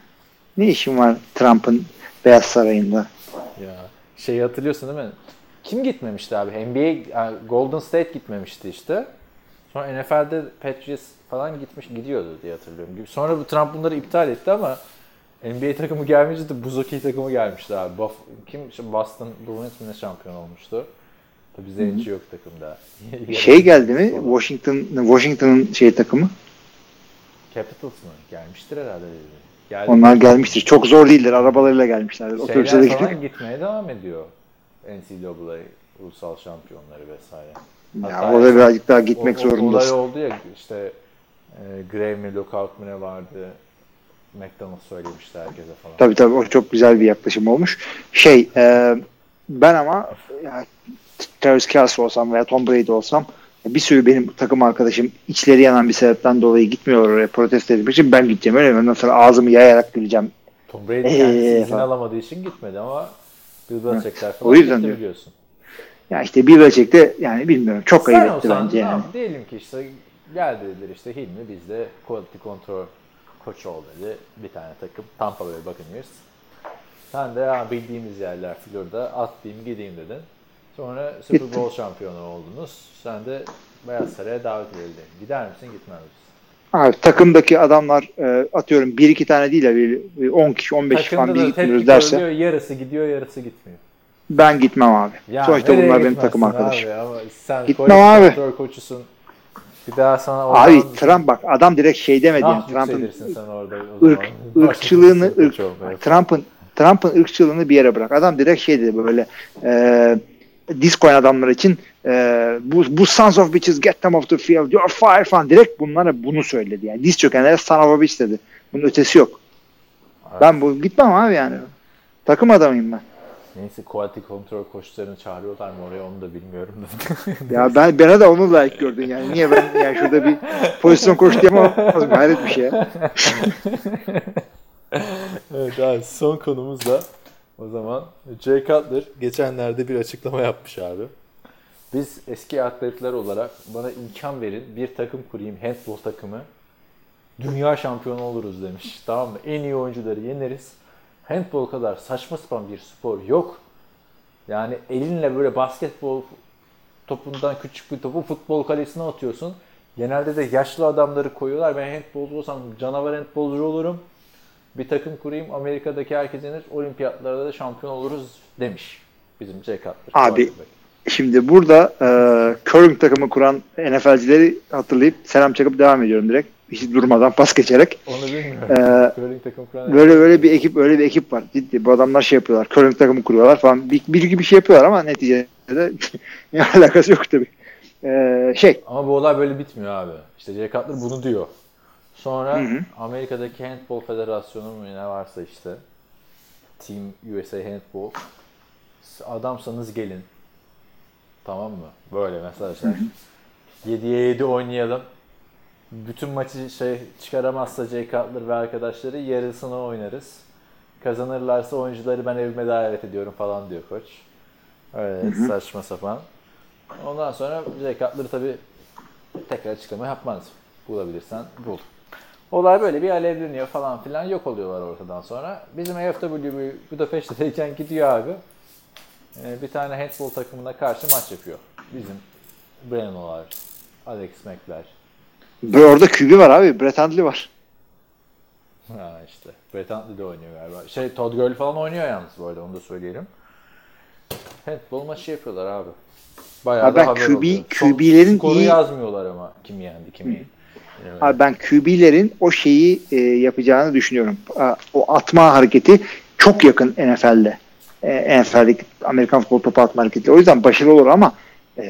Ne işin var Trump'ın Beyaz Sarayı'nda? Ya şeyi hatırlıyorsun değil mi? Kim gitmemişti abi? NBA, yani Golden State gitmemişti işte. Sonra NFL'de Patriots falan gitmiş gidiyordu diye hatırlıyorum. Sonra bu Trump bunları iptal etti ama NBA takımı gelmeyince de buz hokeyi takımı gelmişti abi. Buff, kim? Boston Bruins mi ne şampiyon olmuştu? Tabii Zenci yok takımda. Şey geldi mi? Washington Washington'ın şey takımı. Capitals mı? Gelmiştir herhalde. Geldi. Onlar gelmiştir. Çok zor değildir. Arabalarıyla gelmişler. Otobüse de gitmeye devam ediyor. NCAA ulusal şampiyonları vesaire. Ya Hatta işte birazcık daha gitmek o, o, zorundasın. Olay oldu ya işte e, Grave mi lockout mu ne vardı. McDonald's söylemişti herkese falan. Tabii tabii o çok güzel bir yaklaşım olmuş. Şey e, ben ama ya, Travis Kelce olsam veya Tom Brady olsam bir sürü benim takım arkadaşım içleri yanan bir sebepten dolayı gitmiyorlar oraya protesto etmek için ben gideceğim öyle mi? Ondan sonra ağzımı yayarak güleceğim. Tom Brady kendisi Ee, izin falan. alamadığı için gitmedi ama Bill Belichick'ler falan O yüzden gitti biliyorsun. Ya işte bir ölçekte yani bilmiyorum çok Sen ayıp etti olsan bence yani. yap- diyelim ki işte gel dediler işte Hilmi biz de quality control koç ol dedi. Bir tane takım Tampa Bay Buccaneers. Sen de bildiğimiz yerler Florida atlayayım gideyim dedin. Sonra Super Gittim. Bowl şampiyonu oldunuz. Sen de Beyaz Saray'a davet edildin. Gider misin gitmez misin? Abi takımdaki adamlar e, atıyorum bir iki tane değil de bir, bir 10 kişi 15 kişi falan bir gitmiyoruz derse görülüyor, yarısı gidiyor yarısı gitmiyor. ben gitmem abi. Ya Sonuçta bunlar benim takım arkadaşım. Abi, ama sen Gitmem abi. koçusun. Bir daha sana Abi oradan- Trump bak adam direkt şey demedi yani Ah Trump'ın orada o ırk, ırkçılığını ırk. Trump'ın Trump'ın ırkçılığını bir yere bırak. Adam direkt şey dedi böyle e, Discord adamlar için e, bu, bu sons of bitches get them off the field you're fired falan direkt bunlara bunu söyledi yani diz çökenlere son of a bitch dedi. Bunun ötesi yok. Ben bu gitmem abi yani. Takım adamıyım ben. Neyse quality control koçlarını çağırıyorlar mı oraya onu da bilmiyorum. Ya ben bana da onu layık gördün yani. Niye ben yani şurada bir pozisyon koç diyemem. Hayret bir şey evet abi son konumuz da o zaman Jay Cutler geçenlerde bir açıklama yapmış abi. Biz eski atletler olarak bana imkan verin bir takım kurayım handball takımı. Dünya şampiyonu oluruz demiş. Tamam mı? En iyi oyuncuları yeneriz. Handball kadar saçma sapan bir spor yok. Yani elinle böyle basketbol topundan küçük bir topu futbol kalesine atıyorsun. Genelde de yaşlı adamları koyuyorlar. Ben handbolcu olsam canavar handbolcu olurum. Bir takım kurayım. Amerika'daki herkes yenir. Olimpiyatlarda da şampiyon oluruz demiş. Bizim Jay Cutler. Abi, Şimdi burada e, curling takımı kuran NFL'cileri hatırlayıp selam çakıp devam ediyorum direkt. Hiç durmadan pas geçerek. Onu bilmiyorum. Ee, Curling takım kuran Böyle böyle bir ekip öyle bir ekip var. Ciddi bu adamlar şey yapıyorlar. Curling takımı kuruyorlar falan. Bir, bir iki bir şey yapıyorlar ama neticede ne alakası yok tabii. Ee, şey Ama bu olay böyle bitmiyor abi. İşte Jay Cutler bunu diyor. Sonra Hı hı. Amerika'daki Handball Federasyonu mu ne varsa işte Team USA Handball adamsanız gelin. Tamam mı? Böyle mesajlar. 7'ye 7 oynayalım. Bütün maçı şey çıkaramazsa Jay Cutler ve arkadaşları yarısını oynarız. Kazanırlarsa oyuncuları ben evime davet ediyorum falan diyor koç. Öyle saçma sapan. Ondan sonra Jay Cutler tabii tekrar açıklama yapmaz. Bulabilirsen bul. Olay böyle bir alevleniyor falan filan yok oluyorlar ortadan sonra. Bizim AFW Budapeşte'deyken gidiyor abi. Ee, bir tane handball takımına karşı maç yapıyor. Bizim Breno'lar, Alex Mack'ler. orada QB var abi. Brett Hundley var. Ha işte. Brett Hundley de oynuyor galiba. Şey Todd Gurley falan oynuyor yalnız bu arada onu da söyleyelim. Handball maçı yapıyorlar abi. Bayağı Abi da haber QB oluyor. QB'lerin iyi- yazmıyorlar ama kim yendi kimi. Evet. Abi ben QB'lerin o şeyi e, yapacağını düşünüyorum. A- O atma hareketi çok yakın NFL'de. E, NFL'deki Amerikan futbol topu atma hareketi. O yüzden başarılı olur ama e,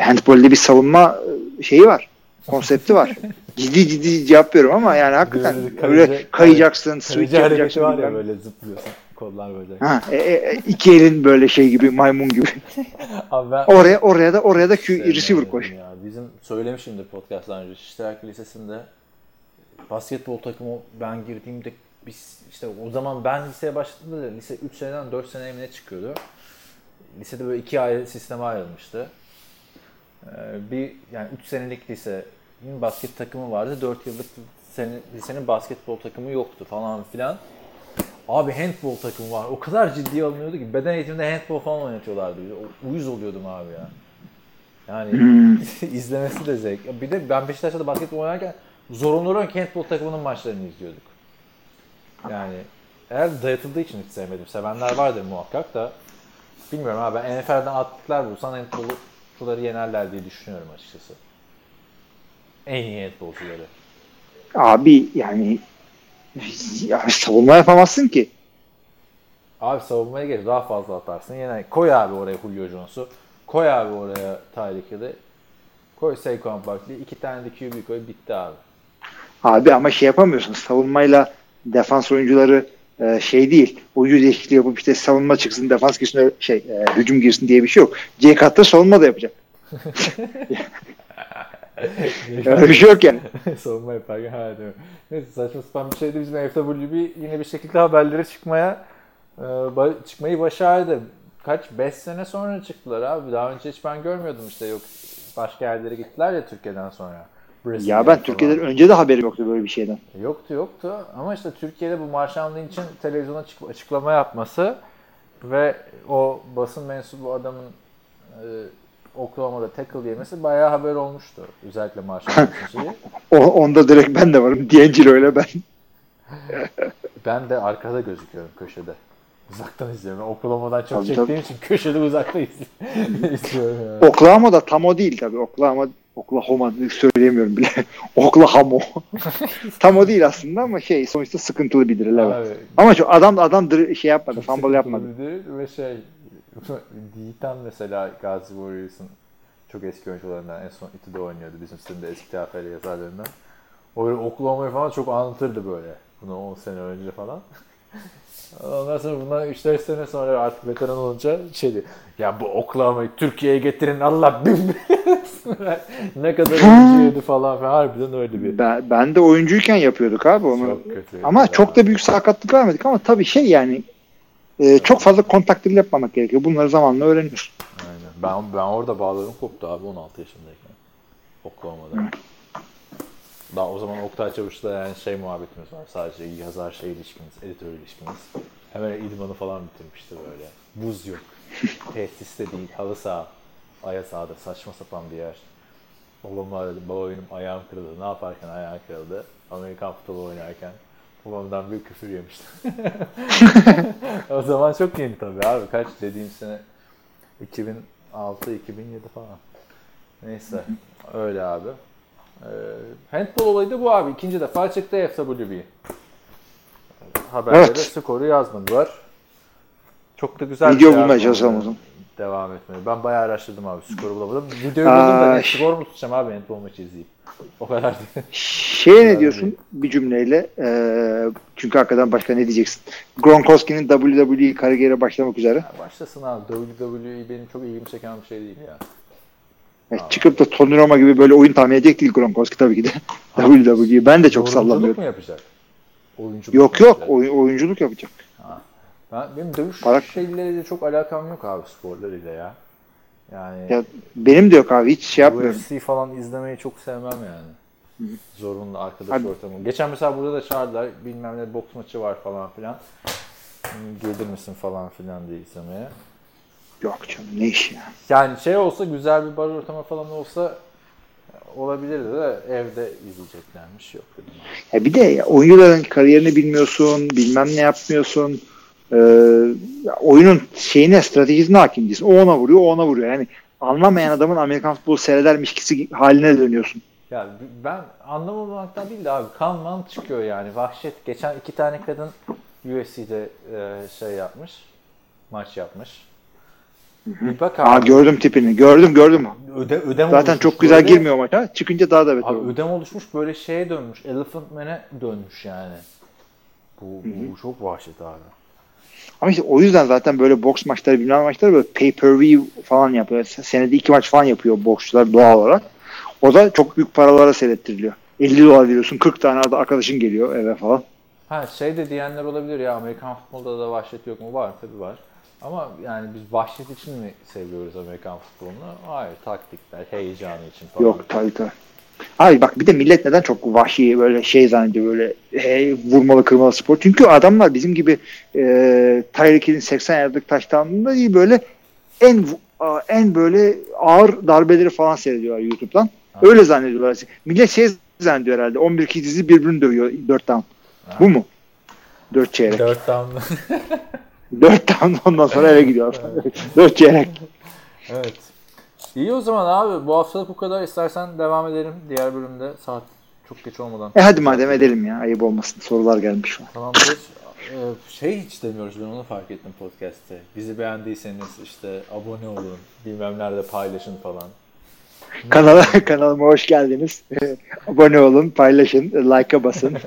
handball'de bir savunma e, şeyi var. Konsepti var. ciddi ciddi cevap veriyorum ama yani hakikaten Böyle öyle kayacaksın, switch Kaleci hareketi yapacaksın. var ya böyle zıplıyorsun. Kollar böyle. Ha, e, e, iki elin böyle şey gibi maymun gibi. Abi ben Oraya oraya da oraya da Q, receiver koy. Ya. Bizim söylemişimdir podcast'tan önce. Şiştirak Lisesi'nde basketbol takımı ben girdiğimde biz işte o zaman ben liseye başladığımda da lise 3 seneden 4 seneye mi ne çıkıyordu. Lisede böyle iki ayrı sisteme ayrılmıştı. Ee, bir yani 3 senelik lisenin basket takımı vardı. 4 yıllık sene, lisenin basketbol takımı yoktu falan filan. Abi handball takımı var. O kadar ciddiye alınıyordu ki beden eğitiminde handball falan oynatıyorlardı. O- Uyuz oluyordum abi ya. Yani Hmm. izlemesi de zevk. Bir de ben Beşiktaş'ta da basketbol oynarken zorunlu olarak handball takımının maçlarını izliyorduk. Yani eğer dayatıldığı için hiç sevmedim. Sevenler vardır muhakkak da. Bilmiyorum abi ben NFL'den attıklar bulsan handballcuları yenerler diye düşünüyorum açıkçası. En iyi handballcuları. Abi yani ya savunma yapamazsın ki. Abi savunmaya geç daha fazla atarsın. Yine koy abi oraya Julio Jones'u. Koy abi oraya Tyreek Hill'i. Koy Saquon Barkley. iki tane de QB koy bitti abi. Abi ama şey yapamıyorsun. Savunmayla defans oyuncuları e, şey değil. Oyuncu değişikliği yapıp işte savunma çıksın, defans girsin, şey e, hücum girsin diye bir şey yok. C katta savunma da yapacak. Öyle bir şey yok yani. Savunma yaparken ha değil mi? Neyse saçma sapan bir şeydi. Bizim FWB yine bir şekilde haberlere çıkmaya e, çıkmayı başardı. Kaç? 5 sene sonra çıktılar abi. Daha önce hiç ben görmüyordum işte. Yok başka yerlere gittiler ya Türkiye'den sonra. Brezilya'ya Ya ben falan. Türkiye'den önce de haberim yoktu böyle bir şeyden. Yoktu yoktu ama işte Türkiye'de bu Marshall Lynch'in televizyona çıkıp açıklama yapması ve o basın mensubu adamın e, Oklahoma'da tackle yemesi bayağı haber olmuştu. Özellikle Marshall şeyi. Onda direkt ben de varım. D'Angelo ile ben. Ben de arkada gözüküyorum köşede. Uzaktan izliyorum. Ben Oklahoma'dan çok Tabii, çektiğim için köşede uzakta izli- izliyorum yani. Oklahoma da tam o değil tabii. Oklahoma Oklahoma söyleyemiyorum bile. Oklahoma. tam o değil aslında ama şey sonuçta sıkıntılı bir drill evet. Abi, Ama şu adam adam şey yapmadı, fumble yapmadı. Ve şey Yiğitan mesela Gazi Warriors'ın çok eski oyuncularından en son İTÜ'de oynuyordu. Bizim sitede eski TFL yazarlarından. O Oklahoma'yı falan çok anlatırdı böyle. Bunu 10 sene önce falan. Ondan sonra bundan 3-4 sene sonra artık veteran olunca şey diyor. Ya bu Oklahoma'yı Türkiye'ye getirin Allah bin Ne kadar oyuncuydu falan. falan. Harbiden öyle bir. Ben, ben de oyuncuyken yapıyorduk abi onu. Çok kötü. Ama Ya. çok da büyük sakatlık vermedik ama tabii şey yani e, çok fazla kontak drill yapmamak gerekiyor. Bunları zamanla öğreniyorsun. Aynen. Ben, ben orada bağlarım koptu abi 16 yaşındayken. Oklahoma'da. Daha o zaman Oktay Çavuş'la yani şey muhabbetimiz var. Sadece yazar şey ilişkimiz, editör ilişkimiz. Hemen idmanı falan bitirmişti böyle. Buz yok. Tesiste değil, halı saha. Aya sahada saçma sapan bir yer. Babamı aradım. Baba benim ayağım kırıldı. Ne yaparken ayağım kırıldı. Amerikan futbolu oynarken. Babamdan bir küfür yemiştim. o zaman çok yeni tabii abi. Kaç dediğim sene 2006 2007 falan. Neyse öyle abi. Ee, handball olayı da bu abi. İkinci defa çıktı FWB. Haberlere Evet. skoru yazmadılar. Çok da güzel Video şey bulmaya abi. Devam etmeye. Ben bayağı araştırdım abi. Skoru bulamadım. Videoyu buldum da ne skor mu tutacağım abi handball maçı izleyip. O kadar değil. Şeye ne diyorsun bir cümleyle? E, çünkü hakikaten başka ne diyeceksin? Gronkowski'nin WWE kariyeri başlamak üzere. Ya başlasın abi. WWE benim çok ilgimi çeken bir şey değil ya. Evet, çıkıp da Tony Roma gibi böyle oyun tahmin edecek değil Gronkowski tabii ki de. WWE. Ben de çok Yorumculuk sallamıyorum. mu yapacak? Oyunculuk Yok yok yapacak? oy- oyunculuk yapacak. Ben, benim dövüş Para- şeyleriyle çok alakam yok abi sporlarıyla ya. Yani Ya benim de yok abi hiç şey yapmıyorum. UFC falan izlemeyi çok sevmem yani. Zorunlu arkadaş Hadi. ortamı. Geçen mesela burada da çağırdılar. Bilmem ne boks maçı var falan filan. Hmm, Gelir misin falan filan diye izlemeye. Yok canım ne iş ya. Yani şey olsa güzel bir bar ortamı falan olsa olabilirdi de evde izleyeceklermiş. Yok dedim. Ya bir de ya, oyuncuların kariyerini bilmiyorsun, bilmem ne yapmıyorsun. Ya oyunun şeyine, stratejisine hakim değilsin. O ona vuruyor, o ona vuruyor. Yani anlamayan adamın Amerikan futbolu seyredermişkisi haline dönüyorsun. Ya ben anlamamaktan değil de abi kan man çıkıyor yani vahşet. Geçen iki tane kadın UFC'de e, şey yapmış. Maç yapmış. Bir bak abi. Aa gördüm tipini. Gördüm gördüm. öde, ödem Zaten çok güzel böyle. girmiyor maça. Çıkınca daha da beter Abi oldu. ödem oluşmuş böyle şeye dönmüş. Elephant Man'e dönmüş yani. Bu, bu çok vahşet abi. Ama işte o yüzden zaten böyle boks maçları bilmem maçları böyle pay per view falan yapıyor. Senede iki maç falan yapıyor boksçular doğal olarak. O da çok büyük paralara seyrettiriliyor. 50 dolar veriyorsun 40 tane arada arkadaşın geliyor eve falan. Ha şey de diyenler olabilir ya Amerikan futbolda da vahşet yok mu? Var tabii var. Ama yani biz vahşet için mi seviyoruz Amerikan futbolunu? Hayır taktikler, heyecanı için falan. Yok tabii tabii. Abi bak bir de millet neden çok vahşi böyle şey zannediyor böyle hey, vurmalı kırmalı spor. Çünkü adamlar bizim gibi e, Tyreek Hill'in 80 yardlık taştanında değil böyle en en böyle ağır darbeleri falan seyrediyorlar YouTube'dan. Öyle zannediyorlar. Millet şey zannediyor herhalde 11 kişi dizi birbirini dövüyor 4 down. Bu mu? 4 çeyrek. Dört down. 4 down ondan sonra eve gidiyor. 4 çeyrek. evet. İyi o zaman abi. Bu haftalık bu kadar. İstersen devam edelim diğer bölümde. Saat çok geç olmadan. E hadi madem edelim ya. Ayıp olmasın. Sorular gelmiş şu an. Tamamdır. Ee, şey hiç demiyoruz ben onu fark ettim podcast'te. Bizi beğendiyseniz işte abone olun, bilmem nerede paylaşın falan. Kanala, kanalıma hoş geldiniz. Abone olun, paylaşın, like'a basın.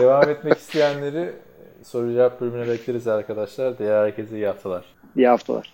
Devam etmek isteyenleri soru cevap bölümüne bekleriz arkadaşlar. Diğer herkese iyi haftalar. İyi haftalar.